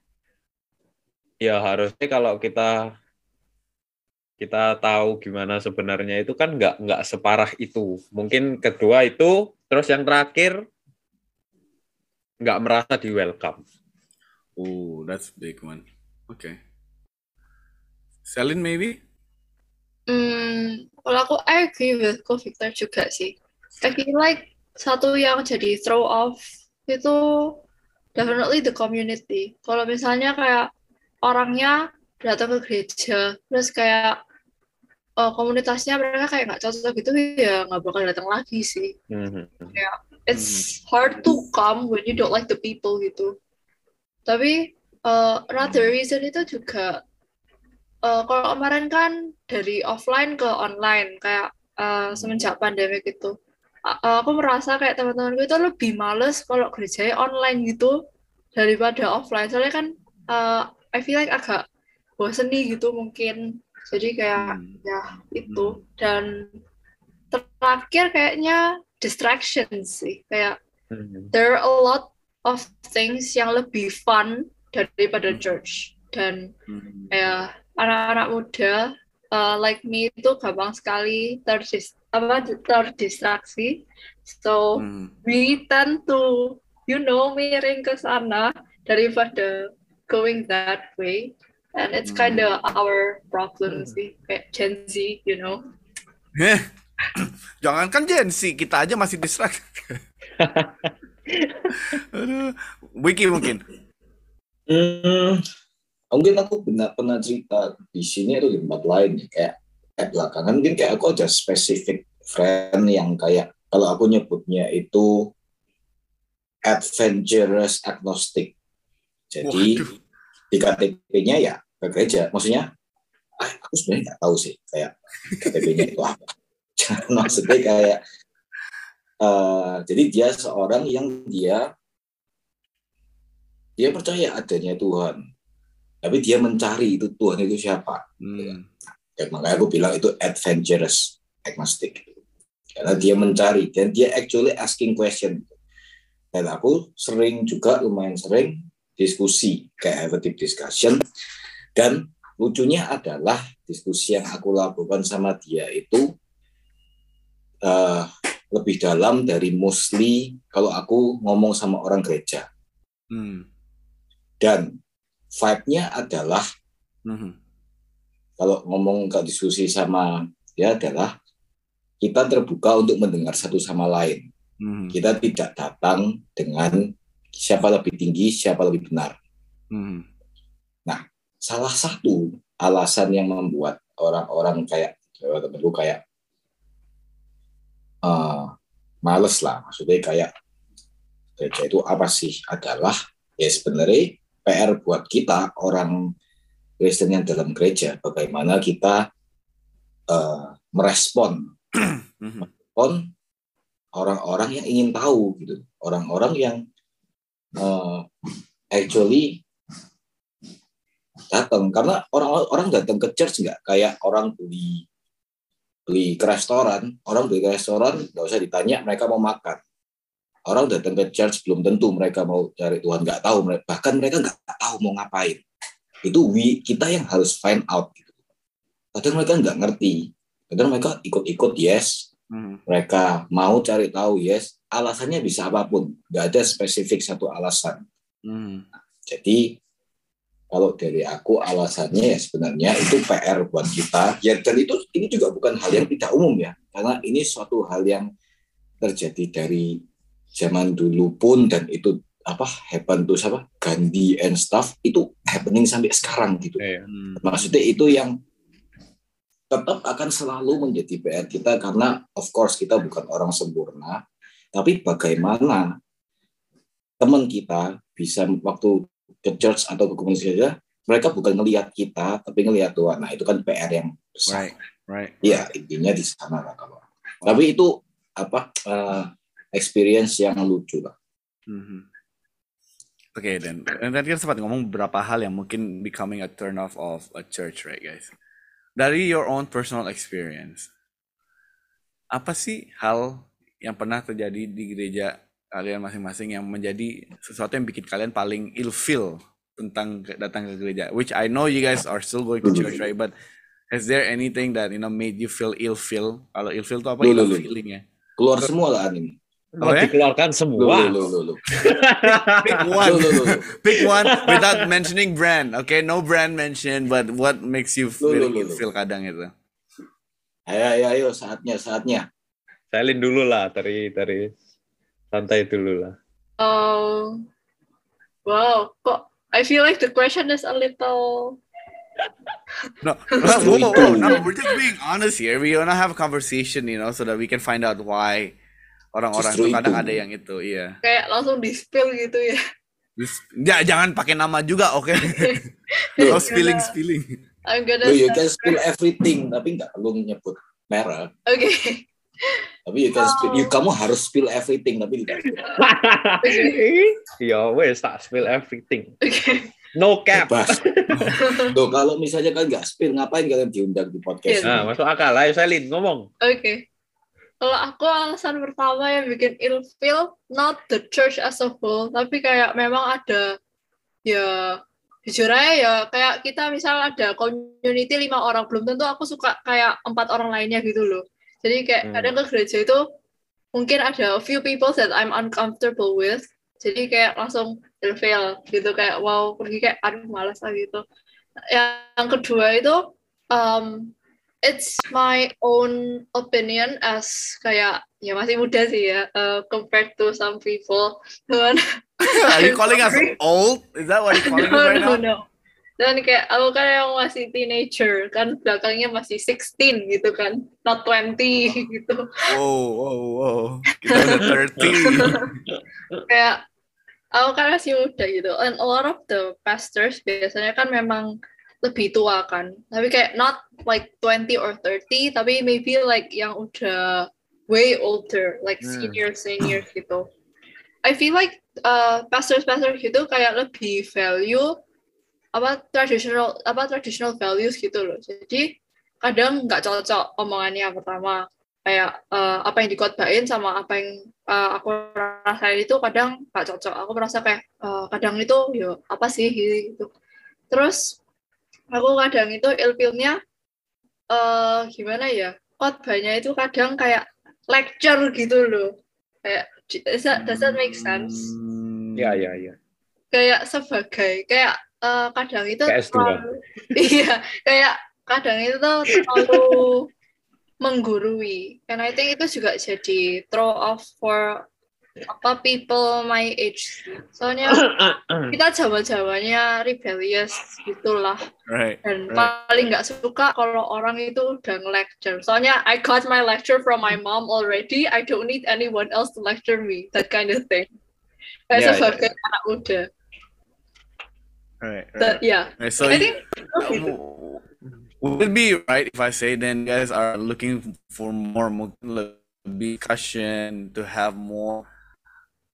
ya harusnya kalau kita kita tahu gimana sebenarnya itu kan nggak nggak separah itu. Mungkin kedua itu, terus yang terakhir nggak merasa di welcome. Oh, that's big one. Okay. Selin maybe? Hmm, kalau aku I agree with Ko Victor juga sih. I feel like satu yang jadi throw off itu definitely the community. Kalau misalnya kayak orangnya datang ke gereja, terus kayak uh, komunitasnya mereka kayak nggak cocok gitu ya nggak bakal datang lagi sih. Mhm. It's hard to come when you don't like the people gitu. Tapi uh, another reason itu juga uh, kalau kemarin kan dari offline ke online kayak uh, semenjak pandemi gitu. A- aku merasa kayak teman-temanku itu lebih males kalau gerjanya online gitu daripada offline. Soalnya kan uh, I feel like agak bosen nih gitu mungkin. Jadi kayak Hmm. ya itu dan terakhir kayaknya distractions sih kayak Mhm. there are a lot of things yang lebih fun daripada Hmm. church dan Mhm. ya anak-anak muda uh, like me itu gampang sekali terdis apa terdistraksi so Mhm. we tend to you know miring ke sana daripada going that way and it's Hmm. kind of our problem sih kayak Gen Z you know Heh. [CLEARS THROAT] Jangankan Gen Z, kita aja masih distract. [LAUGHS] Aduh. Wiki mungkin. Hmm, mungkin aku benar pernah cerita di sini atau di tempat lain ya, kayak kayak belakangan mungkin kayak aku ada spesifik friend yang kayak kalau aku nyebutnya itu adventurous agnostic. Jadi Waduh. di KTP-nya ya ke gereja. Maksudnya, ah, aku sebenarnya nggak tahu sih kayak KTP-nya itu apa. [LAUGHS] Maksudnya kayak, eh, jadi dia seorang yang dia dia percaya adanya Tuhan, tapi dia mencari itu Tuhan itu siapa. Hmm. Dan makanya aku bilang itu adventurous agnostic. Karena dia mencari dan dia actually asking question. Dan aku sering juga lumayan sering diskusi kayak have a deep discussion. Dan lucunya adalah diskusi yang aku lakukan sama dia itu eh, lebih dalam dari mostly kalau aku ngomong sama orang gereja. Hmm. Dan vibe-nya adalah Mhm. kalau ngomong ke diskusi sama dia adalah kita terbuka untuk mendengar satu sama lain. Mhm. Kita tidak datang dengan siapa lebih tinggi, siapa lebih benar. Mhm. Salah satu alasan yang membuat orang-orang kayak temanku kayak eh, males lah, maksudnya kayak gereja itu apa sih? Adalah ya sebenarnya PR buat kita orang Kristen yang dalam gereja, bagaimana kita eh, merespon. Mhm. on orang-orang yang ingin tahu gitu. Orang-orang yang eh, actually datang. Karena orang-orang datang ke church nggak? Kayak orang beli beli ke restoran orang beli ke restoran nggak usah ditanya mereka mau makan. Orang datang ke church belum tentu mereka mau cari Tuhan nggak tahu mereka bahkan mereka nggak tahu mau ngapain. Itu we, kita yang harus find out gitu. Kadang mereka nggak ngerti. Kadang mereka ikut-ikut yes. Mhm. mereka mau cari tahu yes. Alasannya bisa apa pun. Nggak ada spesifik satu alasan. Mhm. jadi kalau dari aku alasannya ya sebenarnya itu PR buat kita. Ya dan itu ini juga bukan hal yang tidak umum ya. Karena ini suatu hal yang terjadi dari zaman dulu pun dan itu apa happen to apa Gandhi and stuff itu happening sampai sekarang gitu. Iya. Maksudnya itu yang tetap akan selalu menjadi PR kita karena of course kita bukan orang sempurna, tapi bagaimana teman kita bisa waktu ke church atau ke komunitas saja, mereka bukan ngelihat kita, tapi ngelihat Tuhan. Nah itu kan PR yang besar. Right. Right. Iya intinya di sana lah kalau. Tapi itu apa eh, experience yang lucu lah. Mhm. Oke, dan dan tadi kan sempat ngomong beberapa hal yang mungkin becoming a turn off of a church, right, guys? Dari your own personal experience, apa sih hal yang pernah terjadi di gereja kalian masing-masing yang menjadi sesuatu yang bikin kalian paling ill feel tentang datang ke gereja? Which I know you guys are still going to church, right? But Has there anything that you know made you feel ill feel? Kalau ill feel itu apa? Ill feeling ya. Keluar semua lah anime. Mau Apa ya? dikeluarkan semua. loh, loh, loh. Pick one. Pick one without mentioning brand. Okay, no brand mentioned, but what makes you feel feel kadang itu? Ayo, ayo, ayo, saatnya, saatnya. Salin dulu lah dari dari santai dulu lah. Oh, wow. Kok I feel like the question is a little. No, whoa, itu. whoa, no, [LAUGHS] we're just being honest here. We wanna have a conversation, you know, so that we can find out why orang-orang itu kadang ada yang itu, iya. kayak langsung di spill gitu ya. Ya, jangan pakai nama juga, oke? [LAUGHS] Loh, No spilling, spilling. I'm gonna. loh, you can spill everything, tapi nggak perlu nyebut merek. Oke. Tapi you can spill, you, kamu harus spill everything, tapi tidak. Ya wes tak spill everything. Oke. No cap. Bebas. Loh, kalau misalnya kan nggak spill, ngapain kalian diundang di podcast? Iya. Nah, ini? masuk akal. Ayo Salin ngomong. Oke. Kalau aku alasan pertama yang bikin ilfeel not the church as a whole, tapi kayak memang ada ya jujur aja ya kayak kita misal ada community lima orang belum tentu aku suka kayak empat orang lainnya gitu loh. Jadi kayak Hmm. kadang ke gereja itu mungkin ada a few people that I'm uncomfortable with. Jadi kayak langsung ilfeel gitu kayak wow pergi kayak aduh malas lah gitu. Yang kedua itu um, it's my own opinion as kayak ya masih muda sih ya uh, compared to some people. [LAUGHS] Are you calling us [LAUGHS] old? Is that what you're calling us no, right no, now? no. Dan kayak aku kan yang masih teenager kan belakangnya masih 16 gitu kan, not 20 [LAUGHS] gitu. Whoa, whoa, whoa. Kita udah 30. [LAUGHS] Kayak aku kan masih muda gitu. And a lot of the pastors biasanya kan memang lebih tua kan. Tapi kayak not like 20 or 30, tapi maybe like yang udah way older, like Hmm. senior senior gitu. I feel like uh, pastors-pastors gitu kayak lebih value apa traditional apa traditional values gitu loh. Jadi kadang nggak cocok omongannya pertama kayak uh, apa yang dikotbahin sama apa yang uh, aku rasain itu kadang nggak cocok. Aku merasa kayak uh, kadang itu yo apa sih gitu. Terus aku kadang itu ilfilnya uh, gimana ya? Khotbahnya itu kadang kayak lecture gitu loh. Kayak does that, does that make sense? Hmm. Ya ya ya. Kayak sebagai kayak uh, kadang itu Kayak S2. terlalu- [LAUGHS] iya kayak kadang itu tuh terlalu menggurui. And I think itu juga jadi throw off for apa people my age. Soalnya [COUGHS] kita zaman-zamannya rebellious gitulah Right. dan Right. paling nggak suka kalau orang itu udah nge-lecture. Soalnya I got my lecture from my mom already. I don't need anyone else to lecture me. That kind of thing. Kayak Yeah, yeah, sebagai anak muda. Right. Right. yeah. right. So I you- think gitu. would it be right if I say then you guys are looking for more lebih discussion to have more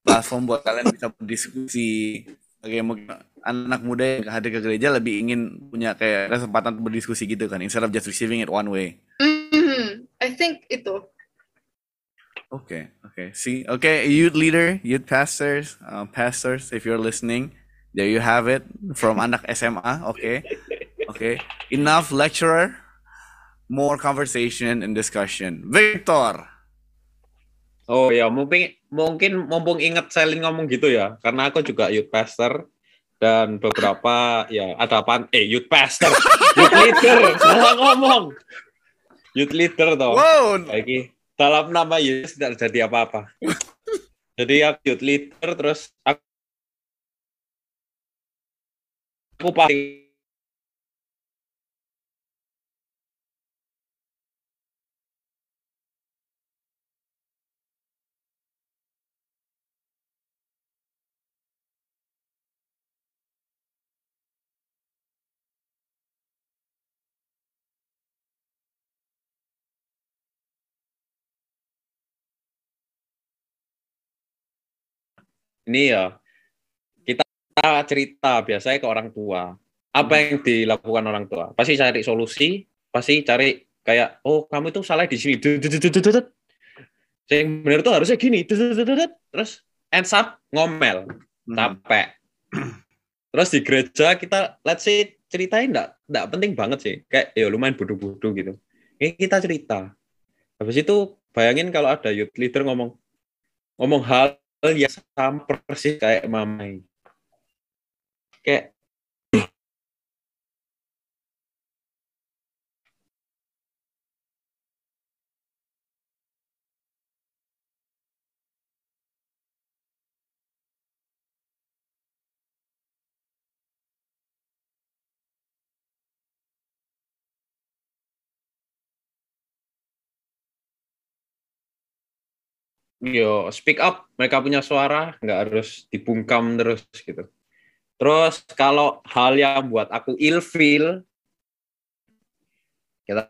platform buat kalian bisa berdiskusi kayak mungkin anak muda yang hadir ke gereja lebih ingin punya kayak kesempatan untuk berdiskusi gitu kan instead of just receiving it one way. Mhm. I think itu. Okay, okay. See, okay, youth leader, youth pastors, uh, pastors, if you're listening, there you have it from [LAUGHS] anak SMA. Okay, okay. Enough lecturer, more conversation and discussion. Victor. Oh ya, mungkin mungkin mumpung ingat Selin ngomong gitu ya, karena aku juga youth pastor dan beberapa ya ada apa? Eh youth pastor, [LAUGHS] youth leader, salah ngomong. Youth leader toh. Wow. Lagi dalam nama Yesus tidak jadi apa-apa. [LAUGHS] Jadi aku youth leader terus aku aku paling kita cerita biasanya ke orang tua apa yang dilakukan orang tua pasti cari solusi pasti cari kayak oh kamu itu salah di sini yang benar itu harusnya gini terus ends up ngomel Hmm. capek terus di gereja kita let's say ceritanya enggak enggak penting banget sih. Kayak ya lumayan bodoh-bodoh gitu. Ini kita cerita. Habis itu bayangin kalau ada youth leader ngomong ngomong hal yang sama persis kayak mamai. Kayak yo speak up. Mereka punya suara nggak harus dibungkam terus gitu terus kalau hal yang buat aku ilfeel kita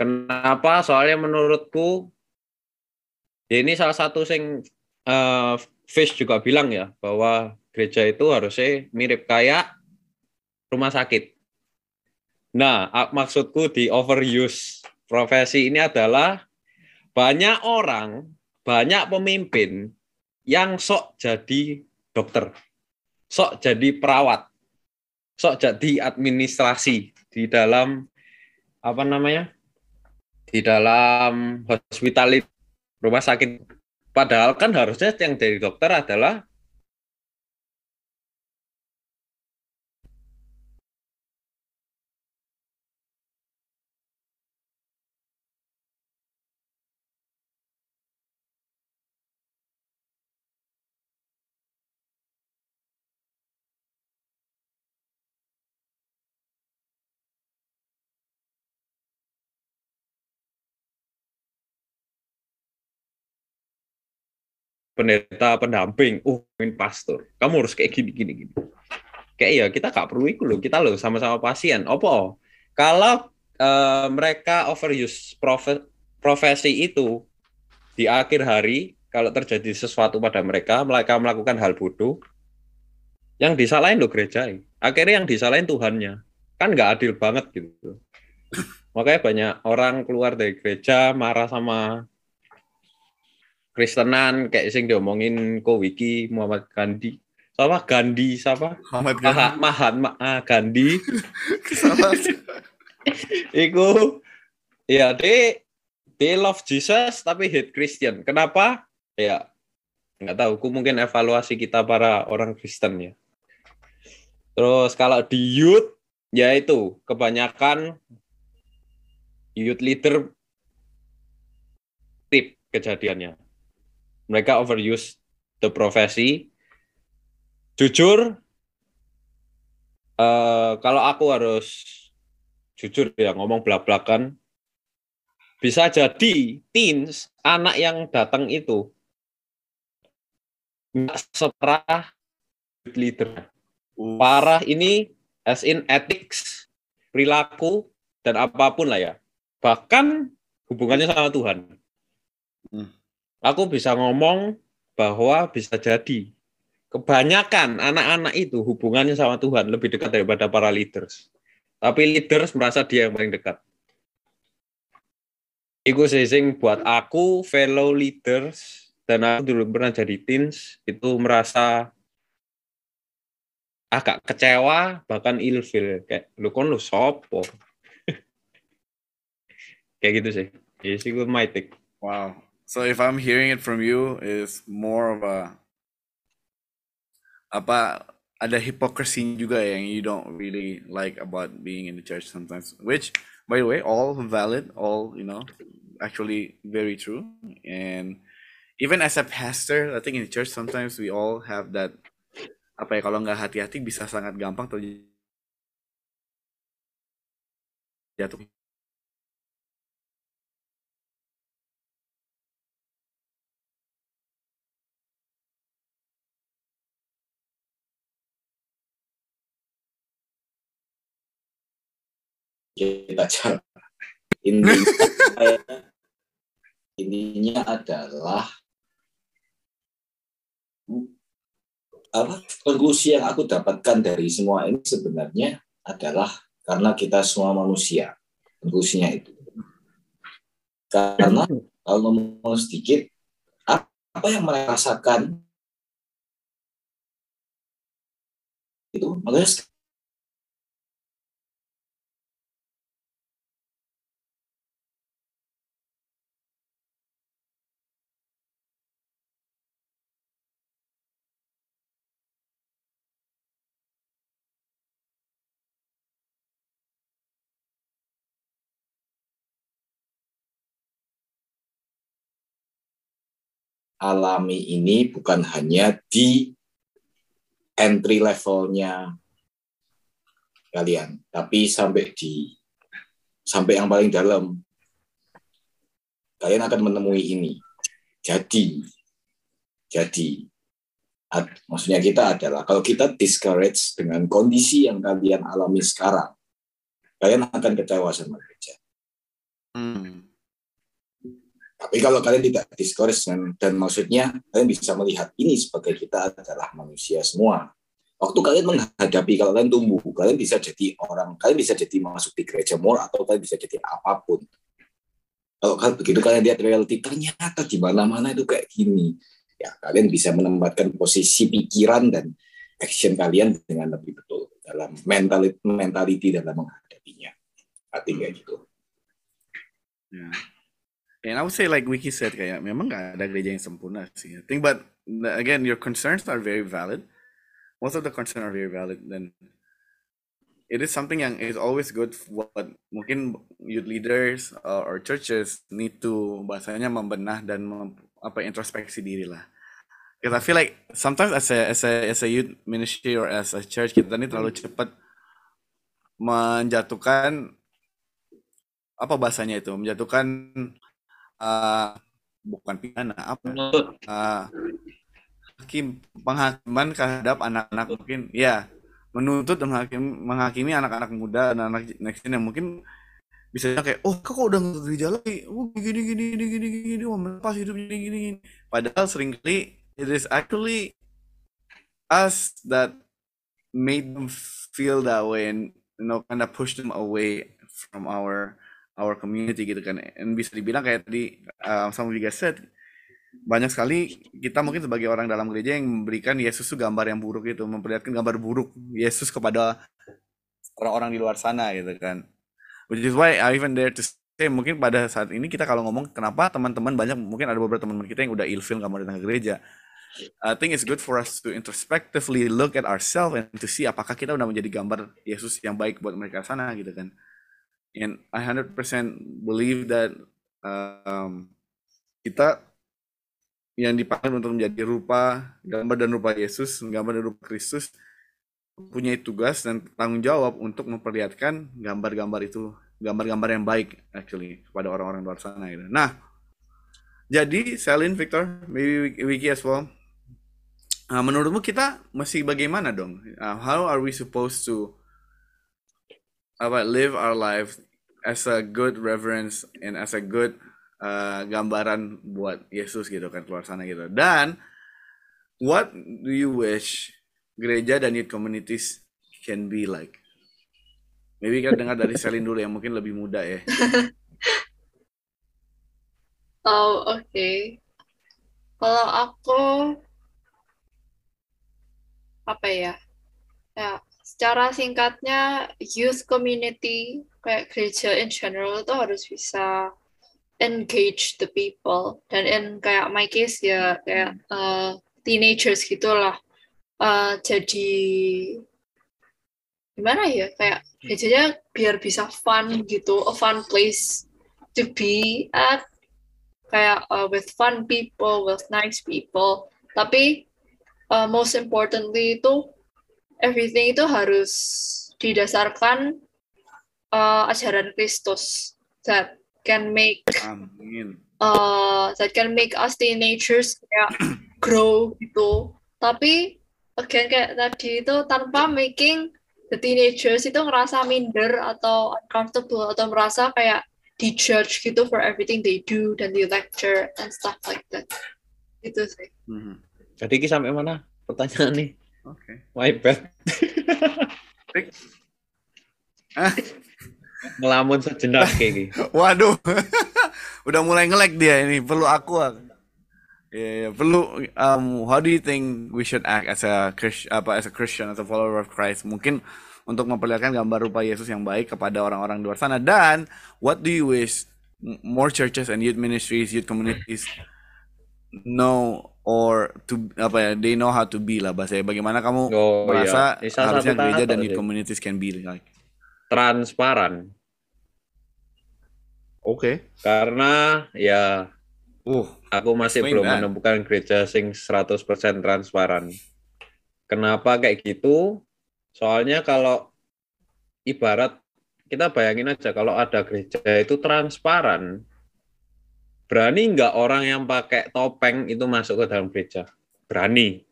Kenapa? Soalnya menurutku Ya, ini salah satu sing uh, Fish juga bilang ya bahwa gereja itu harusnya mirip kayak rumah sakit. Nah, maksudku di overuse profesi ini adalah banyak orang, banyak pemimpin yang sok jadi dokter, sok jadi perawat, sok jadi administrasi di dalam apa namanya? di dalam hospitality rumah sakit. Padahal kan harusnya yang dari dokter adalah pendeta pendamping, uh, main pastor. Kamu harus kayak gini gini gini. Kayak ya kita gak perlu itu loh. Kita loh sama-sama pasien. Apa? Kalau uh, mereka overuse profe profesi itu di akhir hari kalau terjadi sesuatu pada mereka, mereka melakukan hal bodoh, yang disalahin lo gereja. Akhirnya yang disalahin Tuhannya. Kan nggak adil banget gitu. Makanya banyak orang keluar dari gereja marah sama Kristenan kayak sing diomongin ko wiki Muhammad Gandhi siapa Gandhi siapa Muhammad Gandhi. Mahatma ah, Gandhi. Iku ya they they love Jesus tapi hate Christian. Kenapa? Ya nggak tahu. Ku mungkin evaluasi kita para orang Kristen ya. Terus kalau di youth ya itu kebanyakan youth leader tip kejadiannya. Mereka overuse the profesi. Jujur, eh, kalau aku harus jujur ya ngomong belak-belakan bisa jadi teens anak yang datang itu nggak separah leader parah ini as in ethics perilaku dan apa pun lah ya bahkan hubungannya sama Tuhan Hmm. Aku bisa ngomong bahwa bisa jadi. Kebanyakan anak-anak itu hubungannya sama Tuhan lebih dekat daripada para leaders. Tapi leaders merasa dia yang paling dekat. Iku sing buat aku fellow leaders dan aku dulu pernah jadi teens itu merasa agak kecewa bahkan ilfil. Kayak lu kon lu sopo? [LAUGHS] Kayak gitu sih. Ya sih gue take. Wow. So if I'm hearing it from you, is more of a apa ada hypocrisy juga yang you don't really like about being in the church sometimes. Which, by the way, all valid, all you know, actually very true. And even as a pastor, I think in the church sometimes we all have that apa ya kalau nggak hati-hati bisa sangat gampang terjatuh kita cara intinya intinya adalah apa konklusi yang aku dapatkan dari semua ini sebenarnya adalah karena kita semua manusia. Konklusinya itu. Karena kalau ngomong sedikit, apa yang mereka rasakan itu makanya alami ini bukan hanya di entry levelnya kalian, tapi sampai di sampai yang paling dalam kalian akan menemui ini. Jadi, jadi ad, maksudnya kita adalah kalau kita discourage dengan kondisi yang kalian alami sekarang, kalian akan kecewa sama gereja. Hmm. Tapi kalau kalian tidak discourage dan, dan maksudnya kalian bisa melihat ini sebagai kita adalah manusia semua. Waktu kalian menghadapi kalau kalian tumbuh, kalian bisa jadi orang, kalian bisa jadi masuk di gereja more atau kalian bisa jadi apa pun. Kalau kalian begitu kalian lihat reality ternyata di mana-mana itu kayak gini. Ya, kalian bisa menempatkan posisi pikiran dan action kalian dengan lebih betul dalam mentality, mentality dalam menghadapinya. Artinya gitu. Ya. And I would say like Wiki said kayak memang nggak ada gereja yang sempurna sih. I think but again your concerns are very valid. Most of the concerns are very valid. Then it is something yang is always good what mungkin youth leaders uh, or churches need to bahasanya membenah dan mem, apa introspeksi diri lah. Because I feel like sometimes as a as a as a youth ministry or as a church kita ini terlalu cepat menjatuhkan apa bahasanya itu menjatuhkan uh, bukan pidana apa? Uh, hakim penghakiman terhadap anak-anak mungkin ya. Menuntut dan menghakimi, menghakimi anak-anak muda dan anak next yang mungkin bisa kayak oh kok udah nggak lagi oh gini gini gini gini gini oh pas hidup gini gini gini. Padahal sering kali it is actually us that made them feel that way and you know kind of push them away from our our community gitu kan. And bisa dibilang kayak tadi uh, sama juga said banyak sekali kita mungkin sebagai orang dalam gereja yang memberikan Yesus itu gambar yang buruk itu memperlihatkan gambar buruk Yesus kepada orang-orang di luar sana gitu kan. Which is why I even dare to say mungkin pada saat ini kita kalau ngomong kenapa teman-teman banyak mungkin ada beberapa teman-teman kita yang udah ilfil mau datang ke gereja. I think it's good for us to introspectively look at ourselves and to see apakah kita udah menjadi gambar Yesus yang baik buat mereka sana gitu kan and I 100% believe that um, kita yang dipanggil untuk menjadi rupa gambar dan rupa Yesus, gambar dan rupa Kristus punya tugas dan tanggung jawab untuk memperlihatkan gambar-gambar itu, gambar-gambar yang baik actually kepada orang-orang luar sana gitu. Nah, jadi Selin, Victor, maybe Wiki as well. Uh, menurutmu kita masih bagaimana dong? Uh, how are we supposed to apa live our life as a good reverence and as a good uh, gambaran buat Yesus gitu kan keluar sana gitu. Dan what do you wish gereja dan youth communities can be like? Maybe kita dengar dari [LAUGHS] Selin dulu yang mungkin lebih muda ya. [LAUGHS] oh oke. Okay. Kalau aku apa ya? Ya secara singkatnya youth community kayak gereja in general itu harus bisa engage the people. Dan in kayak my case ya kayak uh, teenagers gitulah. Uh, jadi gimana ya kayak gerejanya biar bisa fun gitu a fun place to be at. Kayak uh, with fun people with nice people. Tapi uh, most importantly itu everything itu harus didasarkan uh, ajaran Kristus that can make Amin. uh, that can make us teenagers kayak [CLEARS THROAT] grow gitu. Tapi again kayak tadi itu tanpa making the teenagers itu ngerasa minder atau uncomfortable atau merasa kayak dijudge gitu for everything they do dan di lecture and stuff like that. Itu sih. Mm -hmm. Jadi sampai mana pertanyaan nih? Oke. Okay. My bad. Ngelamun sejenak kayak gitu. Waduh, [LAUGHS] udah mulai ngelek dia ini. Perlu aku. Ya, yeah, perlu. Um, how do you think we should act as a Christian, apa as a Christian, as a follower of Christ? Mungkin untuk memperlihatkan gambar rupa Yesus yang baik kepada orang-orang di luar sana. Dan what do you wish more churches and youth ministries, youth communities know or to apa ya they know how to be lah bahasa bagaimana kamu Oh, merasa iya. Harusnya gereja dan youth communities can be like Transparan. oke Karena ya uh aku masih belum that. menemukan gereja sing 100% transparan. Kenapa kayak gitu? Soalnya kalau ibarat kita bayangin aja kalau ada gereja itu transparan, berani nggak orang yang pakai topeng itu masuk ke dalam gereja? Berani.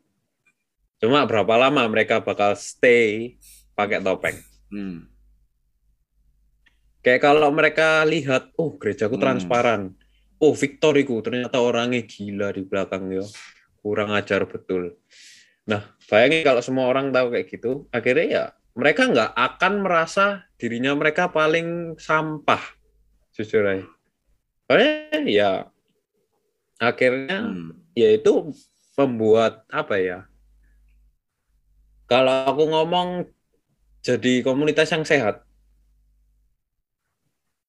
Cuma berapa lama mereka bakal stay pakai topeng? hmm. Kayak kalau mereka lihat, oh gerejaku Hmm. transparan, oh Victoriku ternyata orangnya gila di belakang ya, kurang ajar betul. Nah, bayangin kalau semua orang tahu kayak gitu, akhirnya ya mereka nggak akan merasa dirinya mereka paling sampah, jujur aja. Soalnya ya akhirnya Hmm. ya itu membuat apa ya? Kalau aku ngomong jadi komunitas yang sehat,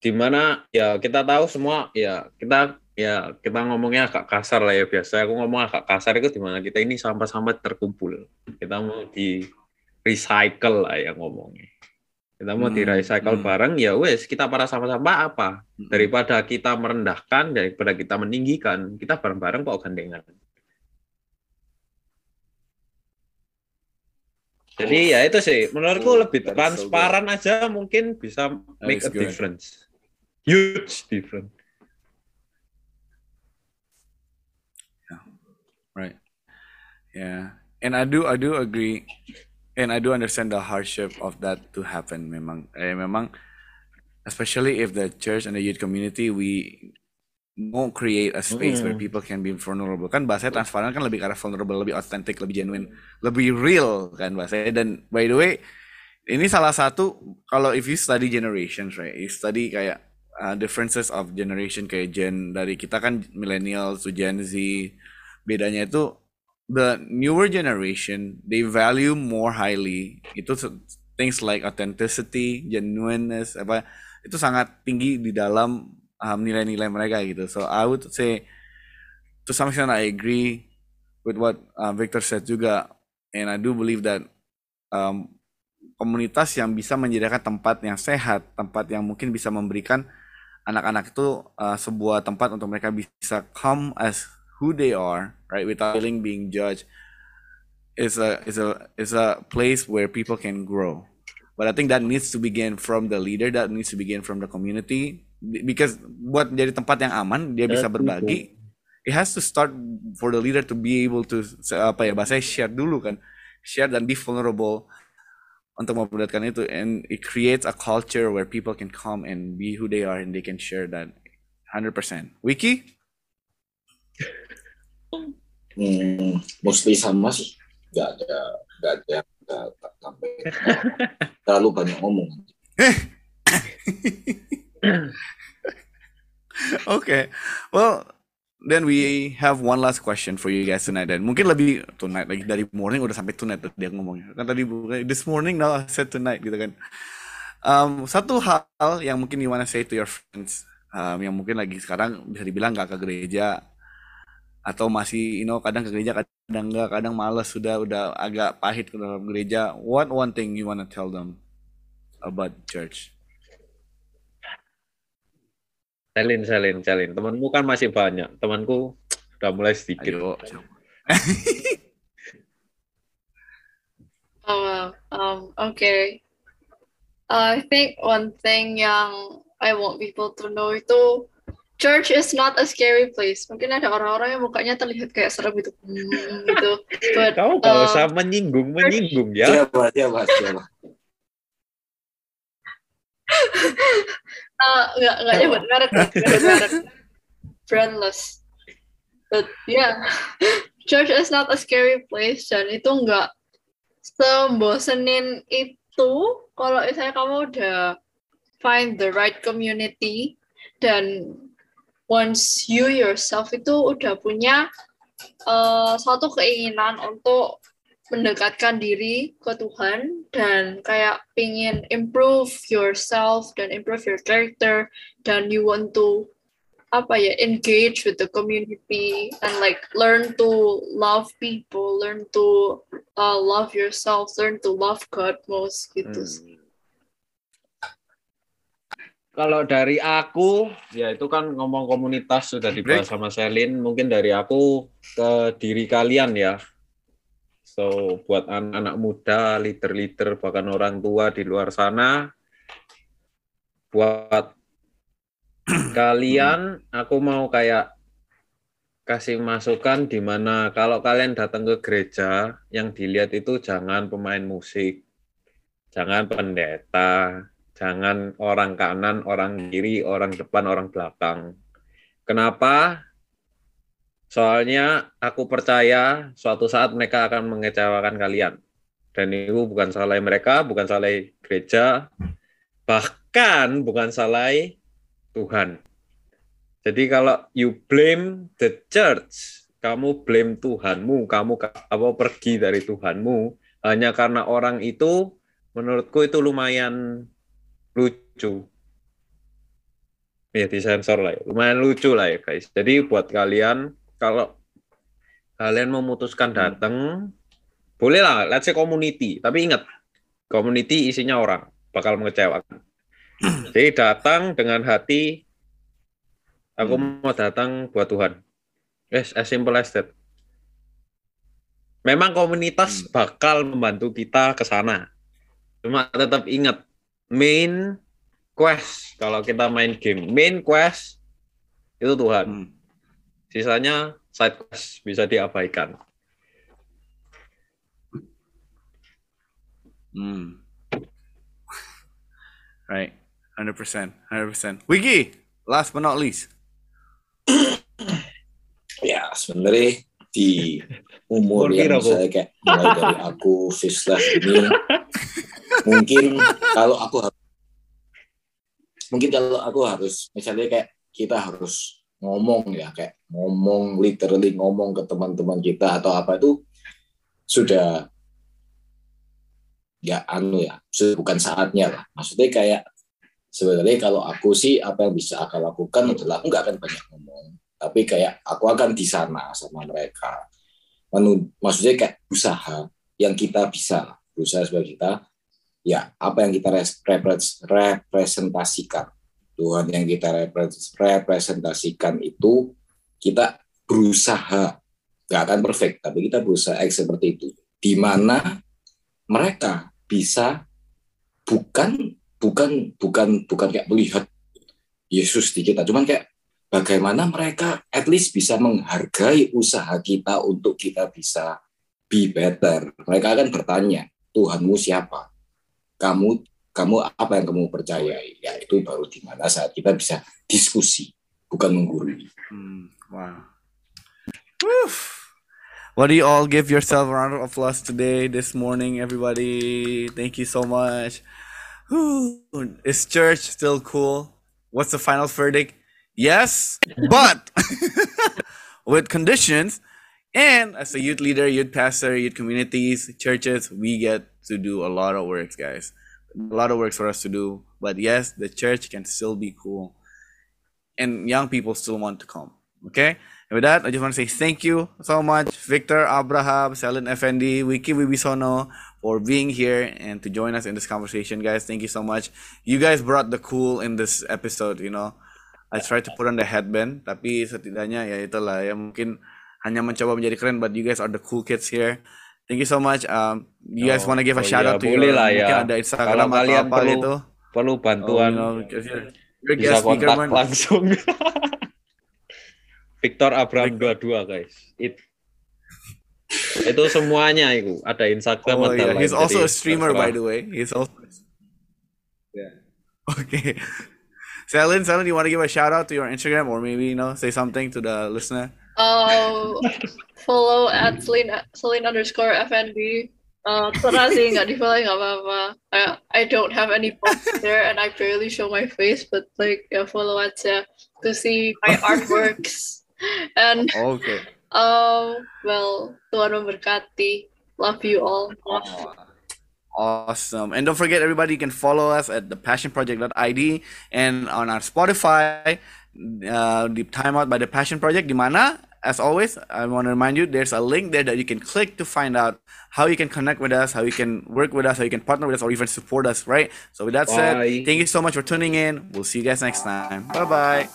di mana ya kita tahu semua ya kita ya kita ngomongnya agak kasar lah ya biasa aku ngomong agak kasar itu di mana kita ini sampah-sampah terkumpul kita mau di recycle lah ya ngomongnya kita mau di Hmm, recycle hmm. bareng ya wes kita para sampah-sampah apa Hmm. daripada kita merendahkan daripada kita meninggikan kita bareng-bareng kok gandengan jadi ya itu sih menurutku Oh, lebih is so transparan aja mungkin bisa make a good. difference huge difference Right. Yeah. And I do I do agree and I do understand the hardship of that to happen. Memang eh, memang especially if the church and the youth community we won't create a space where Mm. people can be vulnerable. Kan bahasanya transparan kan lebih ke arah vulnerable lebih authentic lebih genuine lebih real kan bahasanya. Dan by the way ini salah satu kalau if you study generations right you study kayak uh, differences of generation kayak gen dari kita kan millennials to Gen Z bedanya itu the newer generation they value more highly. Itu things like authenticity genuineness apa itu sangat tinggi di dalam um, nilai-nilai mereka gitu. So I would say to some extent I agree with what uh, Victor said juga. And I do believe that um, komunitas yang bisa menyediakan tempat yang sehat tempat yang mungkin bisa memberikan anak-anak itu uh, sebuah tempat untuk mereka bisa come as who they are, right, without feeling being judged, is a is a is a place where people can grow. But I think that needs to begin from the leader, that needs to begin from the community, because buat jadi tempat yang aman, dia bisa berbagi. It has to start for the leader to be able to apa ya bahasanya share dulu kan, share dan be vulnerable untuk memperlihatkan itu, and it creates a culture where people can come and be who they are and they can share that 100%. Wiki? Hmm, mostly sama sih. Gak ada, gak ada yang gak, gak sampai. Terlalu banyak ngomong. [LAUGHS] Okay. Well, then we have one last question for you guys tonight. Dan mungkin lebih tonight lagi dari morning udah sampai tonight tuh dia ngomongnya. Kan tadi bukan this morning now I said tonight gitu kan. Um, satu hal yang mungkin you wanna say to your friends um, yang mungkin lagi sekarang bisa dibilang gak ke gereja atau masih you know kadang ke gereja kadang enggak kadang males sudah udah agak pahit ke dalam gereja what one thing you wanna tell them about church Selin, Selin, Selin. Temanmu kan masih banyak. Temanku udah mulai sedikit. ayo [LAUGHS] Oh, wow. um, okay. I think one thing yang I want people to know itu church is not a scary place. Mungkin ada orang-orang yang mukanya terlihat kayak serem gitu, hmm, gitu. But gak um, usah menyinggung, menyinggung ya. Siapa, siapa, siapa. uh, nggak nggak nyebut merek, nggak nyebut merek. [LAUGHS] Brandless. But yeah, church is not a scary place dan itu nggak sembosenin itu kalau misalnya kamu udah find the right community dan once you yourself itu udah punya uh, suatu keinginan untuk mendekatkan diri ke Tuhan dan kayak pingin improve yourself dan improve your character dan you want to apa ya engage with the community and like learn to love people, learn to uh, love yourself, learn to love God most gitu. Hmm. Kalau dari aku, ya itu kan ngomong komunitas sudah dibahas sama Selin. Mungkin dari aku ke diri kalian ya. So buat anak-anak muda, leader-leader, bahkan orang tua di luar sana, buat [CLEARS THROAT] kalian, aku mau kayak kasih masukan di mana kalau kalian datang ke gereja, yang dilihat itu jangan pemain musik, jangan pendeta, jangan orang kanan, orang kiri, orang depan, orang belakang. Kenapa? Soalnya aku percaya suatu saat mereka akan mengecewakan kalian. Dan itu bukan salah mereka, bukan salah gereja, bahkan bukan salah Tuhan. Jadi kalau you blame the church, kamu blame Tuhanmu, kamu apa pergi dari Tuhanmu hanya karena orang itu menurutku itu lumayan lucu. Ya disensor lah ya. Lumayan lucu lah ya guys. Jadi buat kalian kalau kalian memutuskan datang, boleh lah, let's say community. Tapi ingat, community isinya orang, bakal mengecewakan. Jadi datang dengan hati, aku hmm. mau datang buat Tuhan. Yes, as simple as that. Memang komunitas hmm. bakal membantu kita ke sana. Cuma tetap ingat, main quest, kalau kita main game, main quest itu Tuhan. Hmm Sisanya side quest bisa diabaikan. Hmm. [LAUGHS] Right. 100%. 100%. Wiki, last but not least. [COUGHS] ya, sebenarnya di umur yang saya kayak mulai dari aku Fislah ini [LAUGHS] mungkin kalau aku harus mungkin kalau aku harus misalnya kayak kita harus ngomong ya kayak ngomong literally ngomong ke teman-teman kita atau apa itu sudah ya anu ya bukan saatnya lah. Maksudnya kayak sebenarnya kalau aku sih apa yang bisa aku lakukan adalah aku nggak akan banyak ngomong tapi kayak aku akan di sana sama mereka. Menu, maksudnya kayak usaha yang kita bisa berusaha sebagai kita ya apa yang kita representasikan? Tuhan yang kita representasikan itu kita berusaha. Nggak akan perfect tapi kita berusaha seperti itu. Di mana mereka bisa bukan bukan bukan bukan kayak melihat Yesus di kita cuman kayak bagaimana mereka at least bisa menghargai usaha kita untuk kita bisa be better. Mereka akan bertanya Tuhanmu siapa kamu kamu apa yang kamu percayai ya itu baru di mana saat kita bisa diskusi bukan menggurui hmm, wow What do you all give yourself a round of applause today, this morning, everybody? Thank you so much. Is church still cool? What's the final verdict? Yes, but [LAUGHS] with conditions. And as a youth leader, youth pastor, youth communities, churches, we get to do a lot of works, guys a lot of works for us to do. But yes, the church can still be cool. And young people still want to come. Okay? And with that, I just want to say thank you so much, Victor, Abraham, Selin FND, Wiki Wibisono, for being here and to join us in this conversation, guys. Thank you so much. You guys brought the cool in this episode, you know. I tried to put on the headband, tapi setidaknya ya itulah ya mungkin hanya mencoba menjadi keren, but you guys are the cool kids here. Thank you so much. Um, you guys oh, want to give a oh shout ya, out to boleh your, lah ya. ada Instagram Kalau kalian apa perlu, gitu. perlu bantuan, oh, you know, bisa kontak man. langsung. [LAUGHS] Victor Abraham dua-dua guys. It, itu semuanya itu ada Instagram oh, yeah. He's also a streamer by the way. He's also yeah. Okay. [LAUGHS] Selin, Selin, you want to give a shout out to your Instagram or maybe you know say something to the listener? Oh, follow at Celine, Celine underscore FNB. Uh, terserah sih, nggak [LAUGHS] di follow nggak apa-apa. I, I don't have any posts there and I barely show my face, but like ya follow aja to see my [LAUGHS] artworks. And Okay. um, well, Tuhan memberkati. Love you all. Awesome. And don't forget, everybody, you can follow us at the thepassionproject.id and on our Spotify, uh, Deep Timeout by The Passion Project. Di mana, as always, I want to remind you, there's a link there that you can click to find out how you can connect with us, how you can work with us, how you can partner with us, or even support us, right? So with that said, thank you so much for tuning in. We'll see you guys next time. Bye-bye.